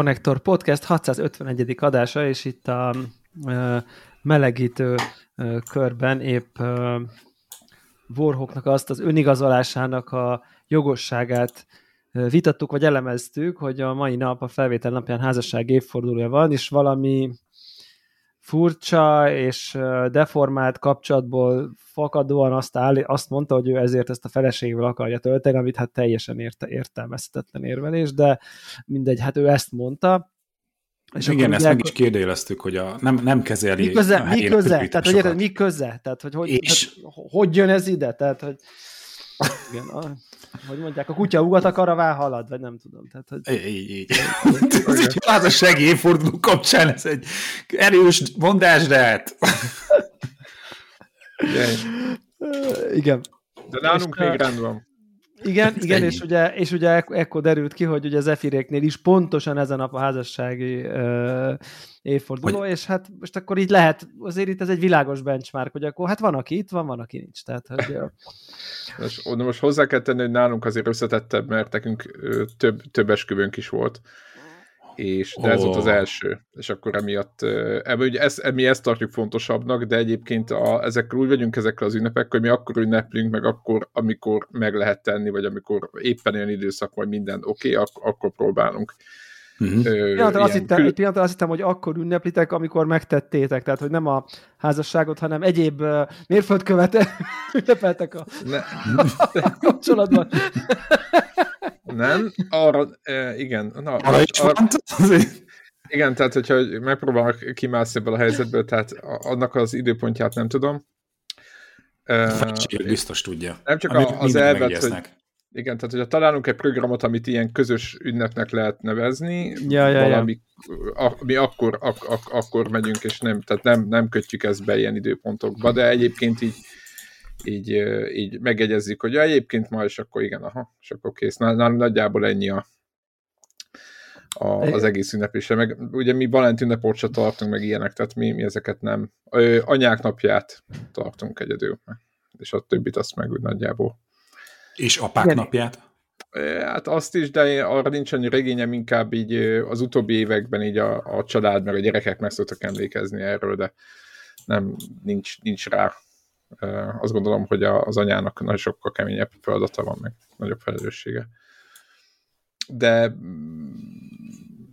Connector Podcast 651. adása, és itt a melegítő körben épp ö, azt az önigazolásának a jogosságát vitattuk, vagy elemeztük, hogy a mai nap a felvétel napján házasság évfordulója van, és valami furcsa és deformált kapcsolatból fakadóan azt, áll, azt mondta, hogy ő ezért ezt a feleségével akarja tölteni, amit hát teljesen érte, értelmezhetetlen érvelés, de mindegy, hát ő ezt mondta. És Igen, ezt meg is kérdéleztük, hogy a, nem, nem kezeli mi köze, mi köze? Tehát, hogy érted, mi köze? Tehát, hogy hogy, és... tehát, hogy jön ez ide? Tehát, hogy igen, a, hogy mondják, a kutya ugat a vál halad, vagy nem tudom. Tehát, hogy... Így, így. Ez a segélyforduló kapcsán ez egy erős mondás, de hát... Igen. De nálunk még rend van. Igen, igen és ugye, és ugye ekkor derült ki, hogy ugye Zefiréknél is pontosan ezen a házassági uh, évforduló, hogy... és hát most akkor így lehet, azért itt ez egy világos benchmark, hogy akkor hát van, aki itt van, van, aki nincs. Tehát, hogy, most, most hozzá kell tenni, hogy nálunk azért összetettebb, mert nekünk több, több esküvőnk is volt és de ez oh. volt az első, és akkor emiatt, ebben ugye ezt, mi ezt tartjuk fontosabbnak, de egyébként a, ezekkel úgy vagyunk ezekkel az ünnepekkel, hogy mi akkor ünneplünk, meg akkor, amikor meg lehet tenni, vagy amikor éppen olyan időszak, vagy minden oké, okay, ak- akkor próbálunk. Uh-huh. Ö, pillanatra azt hittem, kül... pillanatra azt hittem, hogy akkor ünneplitek, amikor megtettétek, tehát hogy nem a házasságot, hanem egyéb uh, mérföldkövet ünnepeltek a, ne. kapcsolatban. Nem, arra, igen. Na, arra is arra, igen, tehát hogyha megpróbálok kimászni ebből a helyzetből, tehát annak az időpontját nem tudom. Uh, biztos tudja. Nem csak a, az elvet, hogy, igen, tehát hogyha találunk egy programot, amit ilyen közös ünnepnek lehet nevezni, ja, ja, valami, ja. A, mi akkor, ak, ak, akkor megyünk, és nem, tehát nem, nem kötjük ezt be ilyen időpontokba, de egyébként így így, így megegyezzük, hogy ja, egyébként ma, és akkor igen, aha, és akkor kész. Nálunk nagyjából ennyi a, a, az egész ünnepése. Meg ugye mi Valentin ünneport se tartunk, meg ilyenek, tehát mi, mi ezeket nem. Ö, anyák napját tartunk egyedül, és a többit azt meg úgy nagyjából. És apák Igen. napját? Hát azt is, de arra nincs annyi regényem, inkább így az utóbbi években így a, a család, meg a gyerekek meg szoktak emlékezni erről, de nem, nincs, nincs rá azt gondolom, hogy az anyának nagyon sokkal keményebb feladata van, meg nagyobb felelőssége. De mm,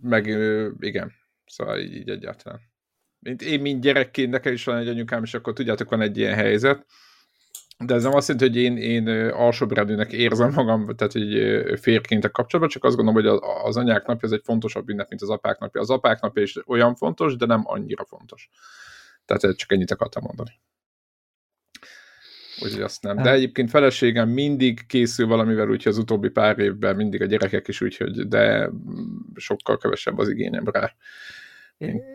meg igen, szóval így, így egyáltalán. Mint én, mint gyerekként, nekem is van egy anyukám, és akkor tudjátok, van egy ilyen helyzet, de ez nem azt jelenti, hogy én, én alsóbrendűnek érzem magam, tehát hogy férként a kapcsolatban, csak azt gondolom, hogy az anyák napja ez egy fontosabb ünnep, mint az apák napja. Az apák napja is olyan fontos, de nem annyira fontos. Tehát csak ennyit akartam mondani. Úgyhogy azt nem. De egyébként feleségem mindig készül valamivel, úgyhogy az utóbbi pár évben mindig a gyerekek is, úgyhogy de sokkal kevesebb az igényem rá.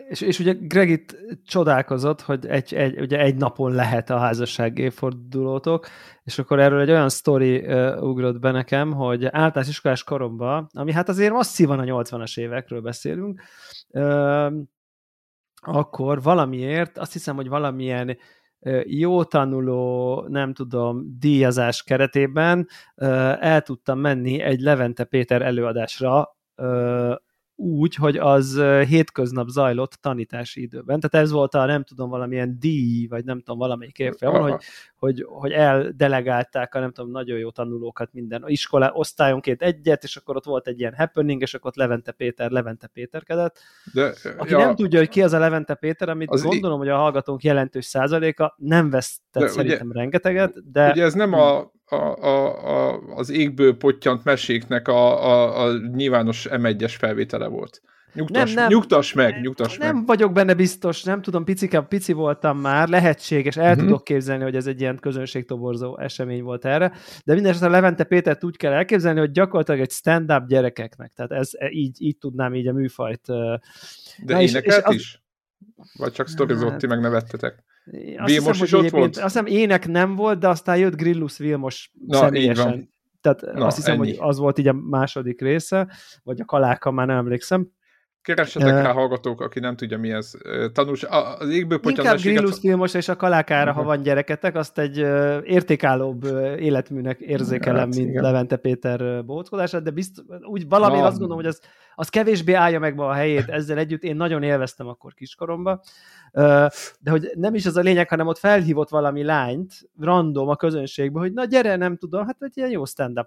És, és ugye Greg itt csodálkozott, hogy egy, egy, ugye egy napon lehet a házasság évfordulótok, és akkor erről egy olyan sztori uh, ugrott be nekem, hogy általános iskolás koromban, ami hát azért masszívan a 80-as évekről beszélünk, uh, akkor valamiért, azt hiszem, hogy valamilyen jó tanuló, nem tudom, díjazás keretében el tudtam menni egy Levente Péter előadásra úgy, hogy az hétköznap zajlott tanítási időben. Tehát ez volt a, nem tudom, valamilyen díj, vagy nem tudom, valamelyik évfolyam, hogy, hogy, hogy eldelegálták a nem tudom, nagyon jó tanulókat minden iskola osztályonként egyet, és akkor ott volt egy ilyen happening, és akkor ott Levente Péter, Levente Péterkedett. De, Aki ja, nem tudja, hogy ki az a Levente Péter, amit gondolom, hogy a hallgatónk jelentős százaléka nem vesztett de, szerintem ugye, rengeteget, de... Ugye ez nem a a, a, a, az égből pottyant meséknek a, a, a nyilvános M1-es felvétele volt. Nyugtass, nem, nem, nyugtass meg, nyugtass nem meg. vagyok benne biztos, nem tudom, picike, pici voltam már, lehetséges, el uh-huh. tudok képzelni, hogy ez egy ilyen közönségtoborzó esemény volt erre, de minden esetre Levente Pétert úgy kell elképzelni, hogy gyakorlatilag egy stand-up gyerekeknek, tehát ez e, így, így tudnám így a műfajt. De Na énekelt és, és az... is? Vagy csak sztorizott, hát... ti megnevettetek? Azt Vilmos hiszem, is ott volt? Azt hiszem ének nem volt, de aztán jött Grillus Vilmos Na, személyesen. Tehát Na, azt hiszem, ennyi. hogy az volt így a második része, vagy a kaláka, már nem emlékszem. Keressetek uh, rá hallgatók, aki nem tudja mi ez. Tanús, az égből Inkább Grillus filmos és a kalákára, uh-huh. ha van gyereketek, azt egy uh, értékállóbb uh, életműnek érzékelem, hát, mint igen. Levente Péter bóckodását, de bizt, úgy valami azt gondolom, hogy az, az kevésbé állja meg ma a helyét ezzel együtt, én nagyon élveztem akkor kiskoromba, de hogy nem is az a lényeg, hanem ott felhívott valami lányt, random a közönségbe, hogy na gyere, nem tudom, hát egy ilyen jó stand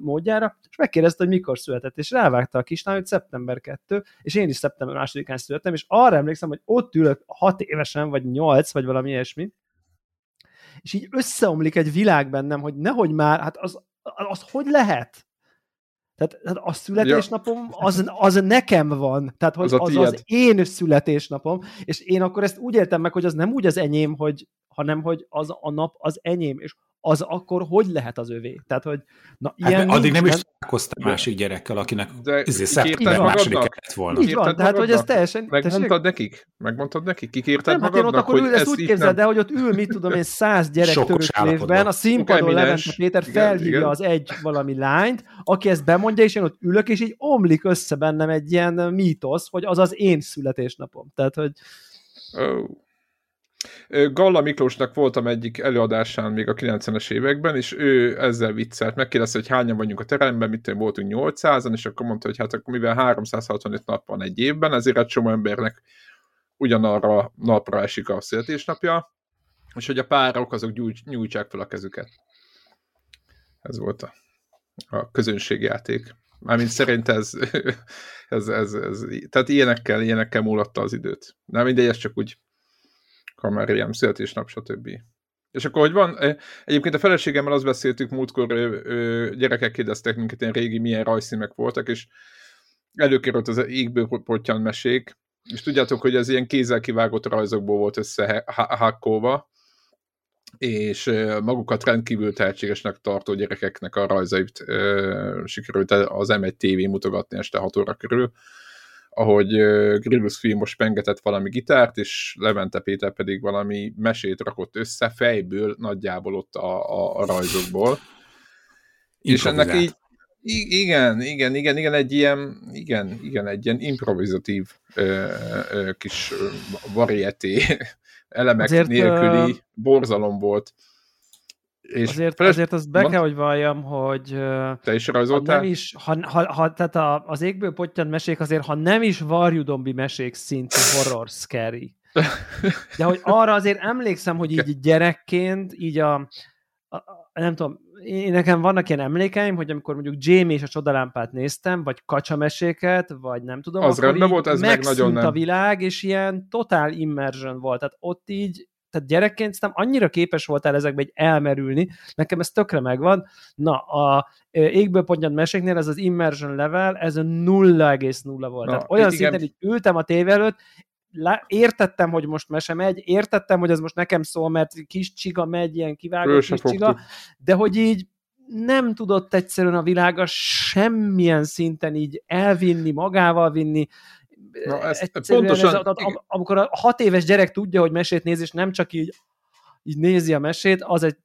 módjára, és megkérdezte, hogy mikor született, és rávágta a kislány, hogy szeptember 2, és én is szeptember másodikán születtem, és arra emlékszem, hogy ott ülök hat évesen, vagy nyolc, vagy valami ilyesmi, és így összeomlik egy világ bennem, hogy nehogy már, hát az, az hogy lehet? Tehát, tehát a születésnapom az, az nekem van, tehát hogy az, az, az én születésnapom, és én akkor ezt úgy éltem meg, hogy az nem úgy az enyém, hogy, hanem hogy az a nap az enyém, és az akkor hogy lehet az övé? Tehát, hogy na, hát ilyen addig nem is találkoztam másik gyerekkel, akinek izé szeptember második kellett volna. Így van, tehát, hogy ez teljesen... Megmondtad nekik? Megmondtad nekik? Kikírtad nem, magadnak? Hát én ott akkor ül, ezt úgy képzeld de hogy ott ül, mit tudom én, száz gyerek töröklévben, a színpadon Levente Péter felhívja az egy valami lányt, aki ezt bemondja, és én ott ülök, és így omlik össze bennem egy ilyen mítosz, hogy az az én születésnapom. Tehát, hogy... Oh. Galla Miklósnak voltam egyik előadásán még a 90-es években, és ő ezzel viccelt, megkérdezte, hogy hányan vagyunk a teremben, mit voltunk 800-an, és akkor mondta, hogy hát akkor mivel 365 nap van egy évben, ezért egy csomó embernek ugyanarra napra esik a születésnapja, és hogy a párok azok nyújtsák fel a kezüket. Ez volt a, a közönségjáték. Mármint szerint ez, ez, ez, ez, tehát ilyenekkel, ilyenekkel múlatta az időt. Nem mindegy, ez csak úgy kamerjem, születésnap, stb. És akkor, hogy van, egyébként a feleségemmel azt beszéltük múltkor, gyerekek kérdeztek minket, ilyen régi milyen rajszínek voltak, és előkerült az égből pottyan mesék, és tudjátok, hogy ez ilyen kézzel kivágott rajzokból volt összehakkolva, és magukat rendkívül tehetségesnek tartó gyerekeknek a rajzait sikerült az M1 TV mutogatni este 6 óra körül, ahogy Grillus film most pengetett valami gitárt, és Levente Péter pedig valami mesét rakott össze fejből nagyjából ott a, a, a rajzokból. És ennek így igen, igen, igen, igen, egy ilyen, igen, igen, egy ilyen improvizatív ö, ö, kis varieté elemek Azért, nélküli borzalom volt. És azért, feles... azért azt be kell, hogy valljam, hogy te is rajzoltál? Ha nem is, ha, ha, ha tehát a, az égből pottyan mesék azért, ha nem is varjudombi mesék szintű horror scary. De hogy arra azért emlékszem, hogy így gyerekként, így a, a, a nem tudom, én nekem vannak ilyen emlékeim, hogy amikor mondjuk Jamie és a csodalámpát néztem, vagy kacsameséket, vagy nem tudom, az akkor volt, ez meg nagyon nem. a világ, és ilyen totál immersion volt. Tehát ott így tehát gyerekként szerintem annyira képes voltál ezekbe egy elmerülni, nekem ez tökre megvan. Na, a égből pontyant meséknél ez az immersion level, ez a 0,0 volt. Na, Tehát olyan igen. szinten így ültem a tévé előtt, értettem, hogy most mese megy, értettem, hogy ez most nekem szól, mert kis csiga megy, ilyen kivágott kis csiga, de hogy így nem tudott egyszerűen a világa semmilyen szinten így elvinni, magával vinni, Na, ez, pontosan... Ez, a, amikor a hat éves gyerek tudja, hogy mesét néz, és nem csak így, így nézi a mesét, az egy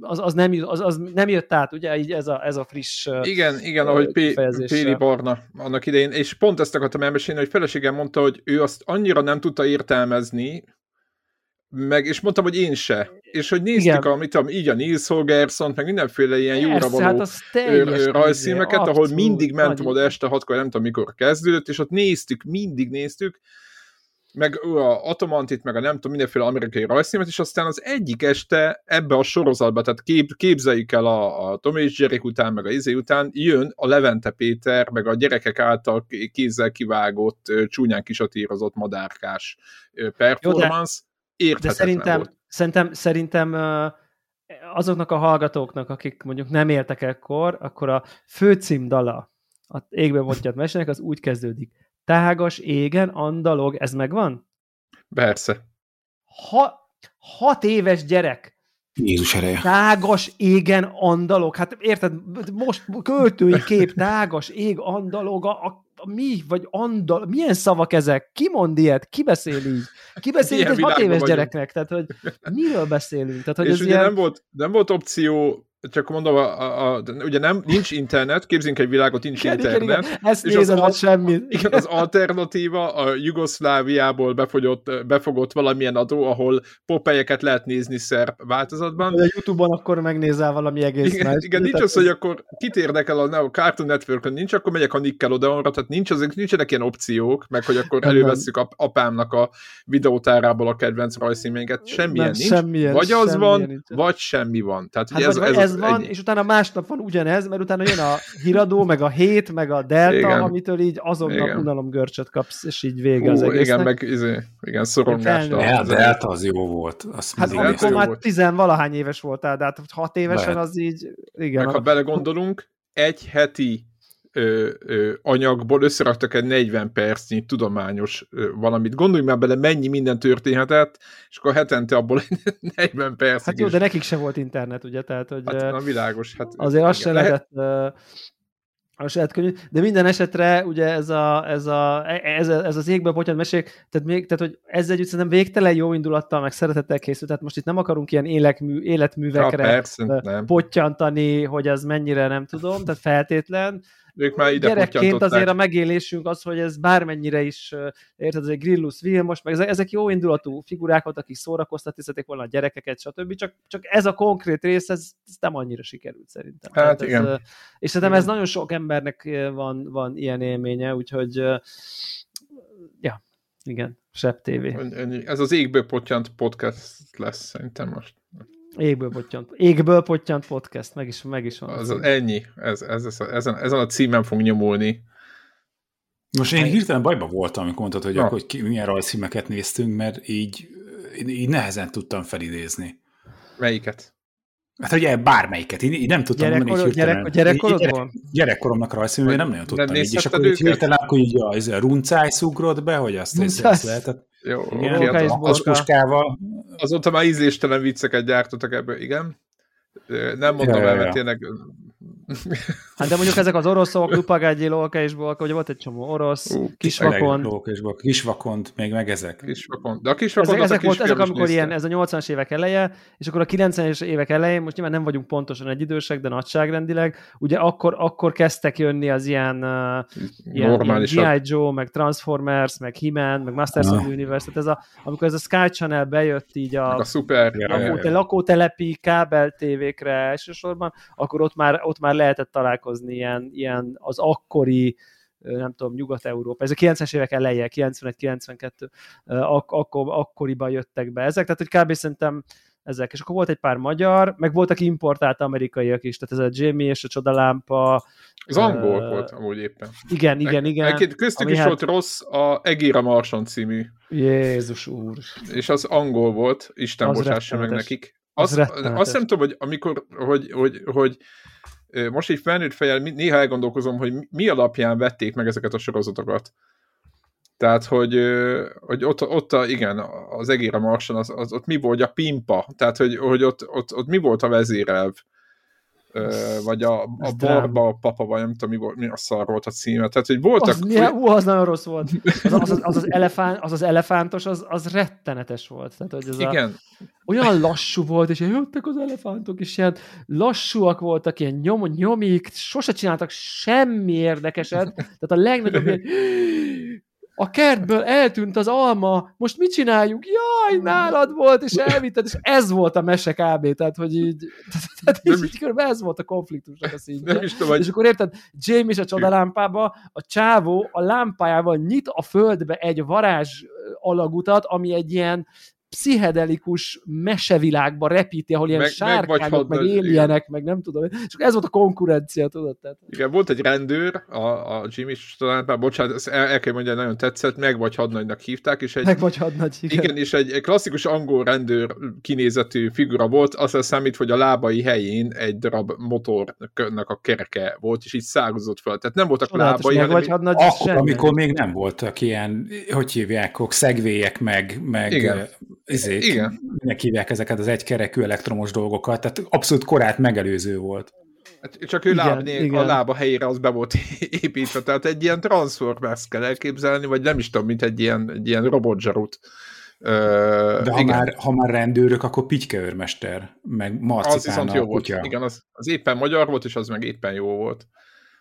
az, az, nem, az, az nem jött át, ugye, így ez a, ez a friss Igen, igen, ahogy Péli Barna annak idején, és pont ezt akartam elmesélni, hogy feleségem mondta, hogy ő azt annyira nem tudta értelmezni, meg, és mondtam, hogy én se. És hogy néztük, a, mit tudom, így a Nils Holgersson, meg mindenféle ilyen jóra való hát rajzszímeket, ahol mindig mentem oda este hatkor, nem tudom mikor kezdődött, és ott néztük, mindig néztük, meg a Atomantit, meg a nem tudom, mindenféle amerikai rajzszínet, és aztán az egyik este ebbe a sorozatba, tehát kép, képzeljük el a, a Tom és Jerry után, meg a izé után, jön a Levente Péter, meg a gyerekek által kézzel kivágott, csúnyán kisatírozott madárkás performance, Jó, de, de szerintem, volt. szerintem, szerintem azoknak a hallgatóknak, akik mondjuk nem éltek ekkor, akkor a főcím dala a égben mondjat mesének, az úgy kezdődik tágas égen andalog, ez megvan? Persze. Ha, hat éves gyerek. Jézus ereje. Tágas égen andalog. Hát érted, most költői kép, tágas ég andalog, a, a, a mi, vagy andal, milyen szavak ezek? Ki mond ilyet? Ki beszél így? Ki beszél így egy hat éves vagyunk. gyereknek? Tehát, hogy miről beszélünk? Tehát, hogy És ez ugye ilyen... nem, volt, nem volt opció csak mondom, a, a, a, ugye nem, nincs internet, képzünk egy világot, nincs igen, internet. Igen, igen. Ezt és nézem, az, semmi. Igen, az alternatíva a Jugoszláviából befogott, befogott valamilyen adó, ahol popelyeket lehet nézni szerb változatban. De a Youtube-on akkor megnézel valami egész Igen, más. igen nincs az, hogy akkor kit érdekel a, a Cartoon network nincs, akkor megyek a Nickelodeonra, tehát nincs az, nincsenek ilyen opciók, meg hogy akkor elővesszük ap, apámnak a videótárából a kedvenc rajzszínménket, semmilyen nem, nincs. Semmilyen, vagy az van, nincs. vagy semmi van. Tehát, hát ez, ez, ez van, ennyi. és utána másnap van ugyanez, mert utána jön a híradó, meg a hét, meg a delta, igen. amitől így azonnal unalomgörcsöt kapsz, és így vége az egésznek. Igen, meg izé, igen, szorongás. A delta az jó volt. Azt hát amikor már tizenvalahány éves voltál, de hát hat évesen Lehet. az így, igen. Meg ha belegondolunk, egy heti ö, ö, anyagból összeraktak egy 40 percnyi tudományos ö, valamit. Gondolj már bele, mennyi minden történhetett, és akkor hetente abból 40 perc. Hát jó, is. de nekik se volt internet, ugye? Tehát, hogy, hát, na világos. Hát, azért azt se lehetett... Lehet a saját könyv, de minden esetre ugye ez, a, ez, a, ez, a, ez az égbe potyant mesék, tehát, még, tehát hogy ez együtt szerintem végtelen jó indulattal, meg szeretettel készült, tehát most itt nem akarunk ilyen élekmű, életművekre ja, persze, potyantani, hogy az mennyire nem tudom, tehát feltétlen, ők már ide Gyerekként azért a megélésünk az, hogy ez bármennyire is, érted, ez egy Grillus Vilmos, meg ezek jó indulatú figurák voltak, akik szórakoztatni volna a gyerekeket, stb. Csak, csak ez a konkrét rész, ez, ez nem annyira sikerült szerintem. Hát Tehát igen. Ez, és szerintem ez nagyon sok embernek van, van ilyen élménye, úgyhogy ja, igen, Sebb TV. Ez az égből potyant podcast lesz szerintem most. Égből pottyant, égből pottyant podcast, meg is, meg is van. Az, az ennyi, ez, ez, ez, ezen, ezen a címen fog nyomulni. Most én hirtelen bajba voltam, amikor mondtad, hogy, akkor, hogy ki, milyen rajzfilmeket néztünk, mert így, így nehezen tudtam felidézni. Melyiket? Hát ugye bármelyiket, én, én nem tudtam Gyerekkor, mondani, hogy gyerek, gyerekkorodban? Gyerek, gyerekkoromnak rajzfilmén nem nagyon tudtam így, és akkor így hirtelen akkor így a, a runcáj szugrott be, hogy azt, azt, azt lehetett. Jó, igen, a puskával. Azóta már ízléstelen vicceket gyártottak ebből, igen. Nem mondom ja, el, mert tényleg Hát de mondjuk ezek az oroszok, Lupagágyi, Lóka és Bolka, ugye volt egy csomó orosz, uh, kisvakon. Lóka és Bolka, kisvakont, még meg ezek. Kisvakont. De a kisvakont ezek, ezek, volt, ezek amikor ilyen, ez a 80-as évek eleje, és akkor a 90-es évek elején, most nyilván nem vagyunk pontosan egy idősek, de nagyságrendileg, ugye akkor, akkor kezdtek jönni az ilyen, uh, ilyen, ilyen G.I. Joe, meg Transformers, meg He-Man, meg Masters of the Universe, tehát ez a, amikor ez a Sky Channel bejött így a, a szuper lakóte, lakótelepi kábel tévékre elsősorban, akkor ott már, ott már lehetett találkozni ilyen, ilyen az akkori nem tudom, Nyugat-Európa, ez a 90-es évek eleje, 91-92, ak- akkor, akkoriban jöttek be ezek, tehát hogy kb. szerintem ezek, és akkor volt egy pár magyar, meg voltak importált amerikaiak is, tehát ez a Jamie és a Csodalámpa. Az angol uh, volt amúgy éppen. Igen, igen, igen. Egyébként köztük is hát... volt rossz a Egéra Marson című. Jézus úr. És az angol volt, Isten az bocsássa meg nekik. Az, az azt nem tudom, hogy amikor, hogy, hogy, hogy most így felnőtt fejjel néha elgondolkozom, hogy mi alapján vették meg ezeket a sorozatokat. Tehát, hogy, hogy ott, ott a, igen, az egér a Marson, az, az, ott mi volt a pimpa, tehát, hogy, hogy ott, ott, ott mi volt a vezérelv vagy a, a Barba a papa, vagy nem tudom, mi, volt, mi a szar volt a címe. Tehát, hogy voltak... Az, milyen, ú, az nagyon rossz volt. Az az, az, az, az, elefánt, az, az elefántos, az, az rettenetes volt. Tehát, hogy ez Igen. A, olyan lassú volt, és jöttek az elefántok, és ilyen lassúak voltak, ilyen nyom, nyomik, sose csináltak semmi érdekeset. Tehát a legnagyobb ilyen, a kertből eltűnt az alma, most mit csináljunk? Jaj, nálad volt, és elvitted, és ez volt a mese kb. Tehát, hogy így, tehát így, így körülbelül ez volt a konfliktusnak a szintje. Nem is tudom, és akkor érted, James a csodalámpába, a csávó a lámpájával nyit a földbe egy varázs alagutat, ami egy ilyen pszichedelikus mesevilágba repíti, ahol ilyen meg, sárkányok, meg, meg éljenek, meg nem tudom. És ez volt a konkurencia, tudod? Tehát. Igen, volt egy rendőr, a, a Jimmy talán, bocsánat, el, el kell mondani, nagyon tetszett, meg vagy hadnagynak hívták, és egy, meg vagy hadnagy, igen. igen. és egy, egy klasszikus angol rendőr kinézetű figura volt, azt számít, hogy a lábai helyén egy darab motornak a kereke volt, és így szágozott fel. Tehát nem voltak Csodálatos, lábai, hanem... Vagy hadnagy, akkor, amikor még nem voltak ilyen, hogy hívják, szegvélyek, meg, meg igen izék, Igen. minek hívják ezeket az egykerekű elektromos dolgokat, tehát abszolút korát megelőző volt. Hát csak ő igen, láb, igen. a lába helyére az be volt építve, tehát egy ilyen transformers kell elképzelni, vagy nem is tudom, mint egy ilyen, egy ilyen robotzsarut De ha már, ha már rendőrök, akkor Pityke meg marcipán Az viszont jó volt. Igen, az, az éppen magyar volt, és az meg éppen jó volt.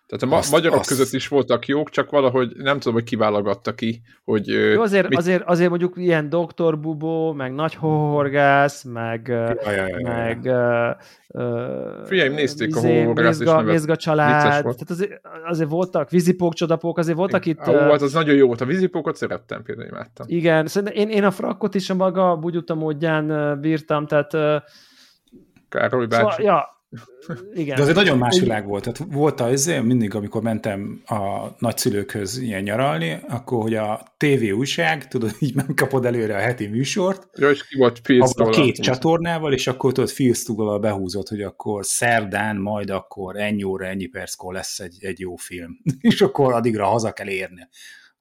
Tehát a ma- azt, magyarok azt... között is voltak jók, csak valahogy nem tudom, hogy kiválogatta ki, hogy... Jó, azért, mit... azért, azért mondjuk ilyen Doktor Bubó, meg Nagy Horgász, meg... Ja, ja, ja, meg ja. Uh, Figyelj, nézték izé, a Horgász, Mézga, Mézga család, tehát azért, azért voltak vízipók, csodapók, azért voltak itt... Ó, uh, az nagyon jó volt, a vízipókot szerettem, például imádtam. Igen, szerintem én, én a frakkot is a maga bugyuta módján bírtam, tehát... Károly bácsi. Szóval, ja, igen. De azért nagyon más világ volt. Tehát volt az, mindig, amikor mentem a nagyszülőkhöz ilyen nyaralni, akkor, hogy a TV újság, tudod, így megkapod előre a heti műsort. Ja, és ki volt A két csatornával, és akkor tudod, filztugolal behúzott, hogy akkor szerdán, majd akkor ennyi óra, ennyi perckor lesz egy, egy jó film. és akkor addigra haza kell érni.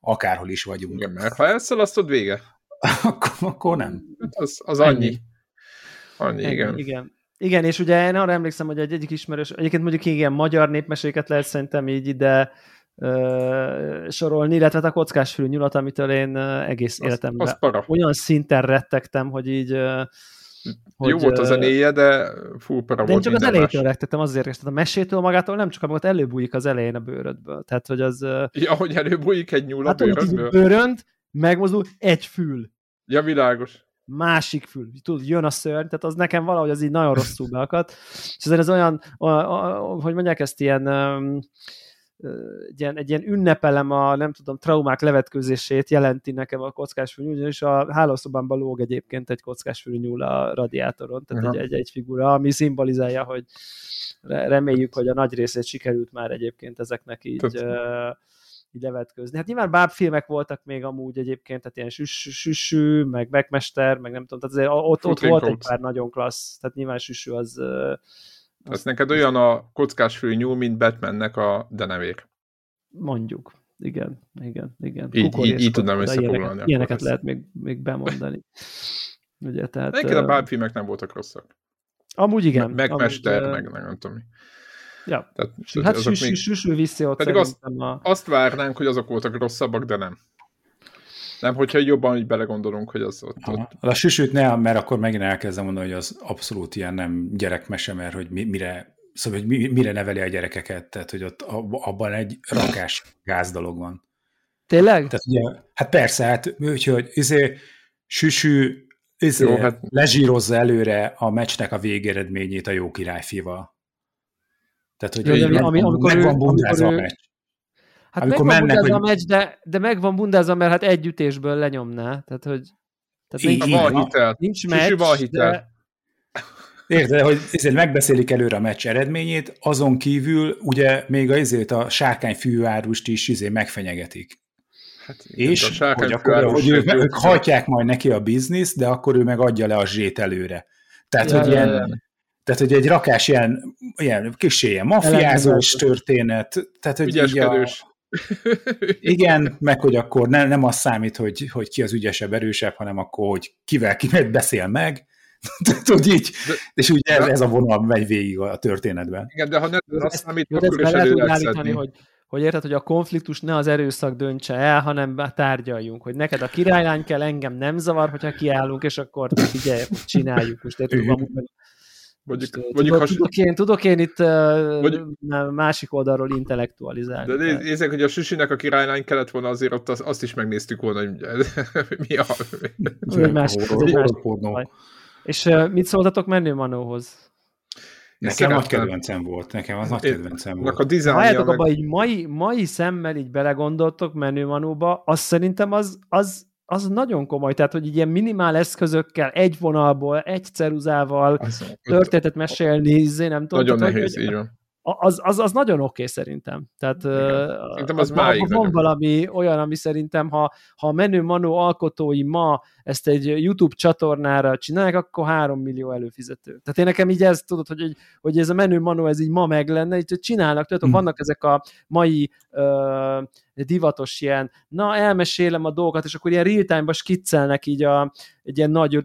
Akárhol is vagyunk. Igen, mert ha elszalasztod, vége. akkor, akkor nem. Az, az annyi. Annyi, annyi igen. igen. Igen, és ugye én arra emlékszem, hogy egy egyik ismerős, egyébként mondjuk igen, magyar népmeséket lehet szerintem így ide ö, sorolni, illetve hát a kockásfülű nyulat, amitől én egész az, életemben az olyan szinten rettegtem, hogy így ö, hogy, Jó volt a zenéje, de fú, para de volt én csak az elejétől rettegtem, azért tehát a mesétől magától nem csak amikor előbújik az elején a bőrödből. Tehát, hogy az... Ja, hogy előbújik egy nyúl a hát, bőrödből? bőrönt, megmozdul, egy fül. Ja, világos másik fül, tudod, jön a szörny, tehát az nekem valahogy az így nagyon rosszul beakadt. És ezért ez olyan, a, a, a, hogy mondják ezt, ilyen, um, egy ilyen, egy ilyen ünnepelem a, nem tudom, traumák levetkőzését jelenti nekem a kockásfülű és a hálószobámban lóg egyébként egy kockásfülű nyúl a radiátoron, tehát egy, egy, egy figura, ami szimbolizálja, hogy reméljük, hogy a nagy részét sikerült már egyébként ezeknek így uh, így levetközni. Hát nyilván bábfilmek voltak még amúgy egyébként, tehát ilyen süsű, meg megmester, meg nem tudom, tehát azért ott, ott volt egy pár nagyon klassz, tehát nyilván süsű az... Ez neked olyan a kockás fő nyúl, mint Batmannek a denevér. Mondjuk. Igen, igen, igen. Így, így, így tudnám összefoglalni. Ilyeneket, ilyeneket lehet még, még bemondani. Ugye, tehát, Egyébként a bábfilmek nem voltak rosszak. Amúgy igen. Megmester, amúgy, meg, meg nem tudom. Ja. Tehát, hát süsű viszi ott Pedig azt, a... azt várnánk, hogy azok voltak rosszabbak, de nem. Nem, hogyha jobban így belegondolunk, hogy az ott... ott... A süsűt ne, mert akkor megint elkezdem mondani, hogy az abszolút ilyen nem gyerekmese, mert hogy mi, mire, szóval, hogy mire neveli a gyerekeket, tehát hogy ott abban egy rakás gáz dolog van. Tényleg? Tehát ugye, hát persze, hát úgyhogy izé, süsű izé, Jó, hát... lezsírozza előre a meccsnek a végeredményét a jó királyfival. Tehát, hogy Jó, ami, ami, amikor meg van bundázva a meccs. Hát amikor meg van bundázva hogy... a meccs, de, de meg van bundázva, mert hát egy ütésből lenyomná. Tehát, hogy tehát nincs, így, van hitel. nincs meccs, van hitel. De... Érted, hogy ezért megbeszélik előre a meccs eredményét, azon kívül ugye még azért a sárkány fűárust is izé megfenyegetik. Hát és hogy, akkor, hogy ők, ők hajtják majd neki a biznisz, de akkor ő meg adja le a zsét előre. Tehát, ja, hogy ilyen, tehát, hogy egy rakás ilyen, ilyen kis ilyen mafiázós történet. Tehát, hogy így a, igen, meg hogy akkor ne, nem az számít, hogy, hogy ki az ügyesebb, erősebb, hanem akkor, hogy kivel ki beszél meg. Tehát, hogy így, és ugye ez, ez a vonal megy végig a történetben. Igen, de ha nem az számít, jó, akkor is elő hogy, hogy érted, hogy a konfliktus ne az erőszak döntse el, hanem tárgyaljunk, hogy neked a királylány kell, engem nem zavar, hogyha kiállunk, és akkor figyelj, csináljuk. Most érted, Mondjuk, tudok, mondjuk has... tudok, én, tudok én itt mondjuk... másik oldalról intellektualizálni. De nézzük, hogy a Süsinek a királylány kellett volna azért ott az, azt is megnéztük volna, hogy mi a... egy másik, ez egy másik És mit szóltatok Menő Manóhoz? Nekem nagy kedvencem volt, nekem az nagy kedvencem volt. A dizájnja meg... abba így mai, mai szemmel így belegondoltok Menő Manóba, azt szerintem az, az az nagyon komoly, tehát hogy ilyen minimál eszközökkel, egy vonalból, egy ceruzával az, történetet mesélni, izé, nem tudom. Nagyon tehát, nehéz, hogy, így van. Az, az, az nagyon oké okay, szerintem. Tehát szerintem az, az máig van nagyon. valami olyan, ami szerintem, ha, ha a menő manó alkotói ma ezt egy YouTube csatornára csinálják, akkor 3 millió előfizető. Tehát én nekem így ez, tudod, hogy, hogy ez a menő manó, ez így ma meg lenne, így csinálnak, tudod, mm. vannak ezek a mai uh, divatos ilyen, na elmesélem a dolgokat, és akkor ilyen real time-ba skiccelnek így a, egy ilyen nagy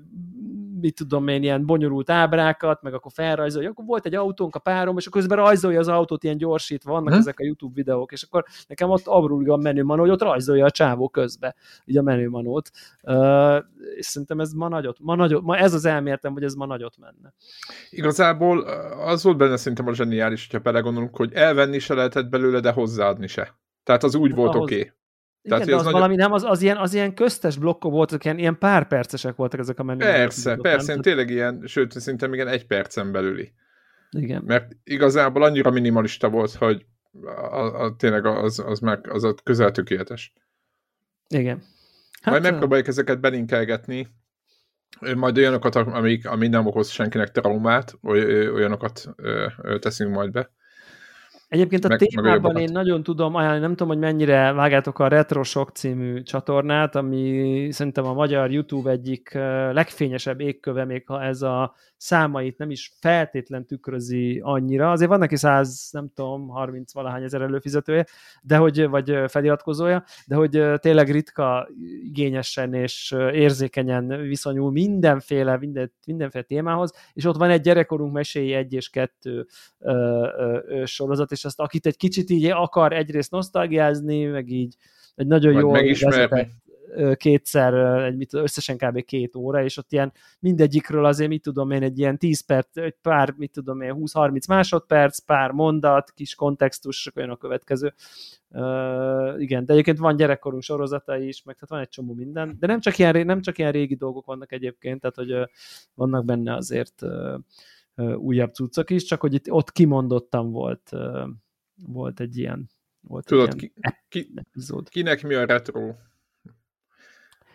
mit tudom én, ilyen bonyolult ábrákat, meg akkor felrajzolja, akkor volt egy autónk a párom, és akkor közben rajzolja az autót ilyen gyorsítva, vannak hm? ezek a YouTube videók, és akkor nekem ott abrulig a menümanó, hogy ott rajzolja a csávó közbe, így a menümanót. Uh, és szerintem ez ma nagyot, ma nagyot, ma ez az elméletem, hogy ez ma nagyot menne. Igazából az volt benne szerintem a zseniális, hogyha belegondolunk, hogy elvenni se lehetett belőle, de hozzáadni se. Tehát az úgy volt oké. Okay. Igen, Tehát, de az nagyon... valami nem, az, az, ilyen, az ilyen köztes blokkok voltak, ilyen, ilyen pár percesek voltak ezek a menük. Persze, persze, tényleg ilyen, sőt, szerintem igen, egy percen belüli. Igen. Mert igazából annyira minimalista volt, hogy a, a, tényleg az, az, meg, az a közel tökéletes. Igen. Hát, majd megpróbáljuk ezeket belinkelgetni, majd olyanokat, amik, ami nem okoz senkinek traumát, olyanokat teszünk majd be. Egyébként a meg, témában meg én nagyon tudom ajánlani, nem tudom, hogy mennyire vágátok a Retrosok című csatornát, ami szerintem a magyar YouTube egyik legfényesebb égköve, még ha ez a számait nem is feltétlen tükrözi annyira. Azért van neki 100, nem tudom, 30 valahány ezer előfizetője, de hogy, vagy feliratkozója, de hogy tényleg ritka, igényesen és érzékenyen viszonyul mindenféle, minden, mindenféle témához, és ott van egy gyerekkorunk meséi egy és kettő ö, ö, ö, sorozat, és azt akit egy kicsit így akar egyrészt nosztalgiázni, meg így egy nagyon jó megismerni kétszer, egy, mit, összesen kb. két óra, és ott ilyen mindegyikről azért, mit tudom én, egy ilyen 10 perc, egy pár, mit tudom én, 20-30 másodperc, pár mondat, kis kontextus, olyan a következő. Uh, igen, de egyébként van gyerekkorunk sorozata is, meg tehát van egy csomó minden, de nem csak ilyen, nem csak ilyen régi dolgok vannak egyébként, tehát hogy uh, vannak benne azért uh, újabb cuccok is, csak hogy itt ott kimondottam volt, volt egy ilyen volt Tudod, egy ilyen ki, ki, kinek mi a retro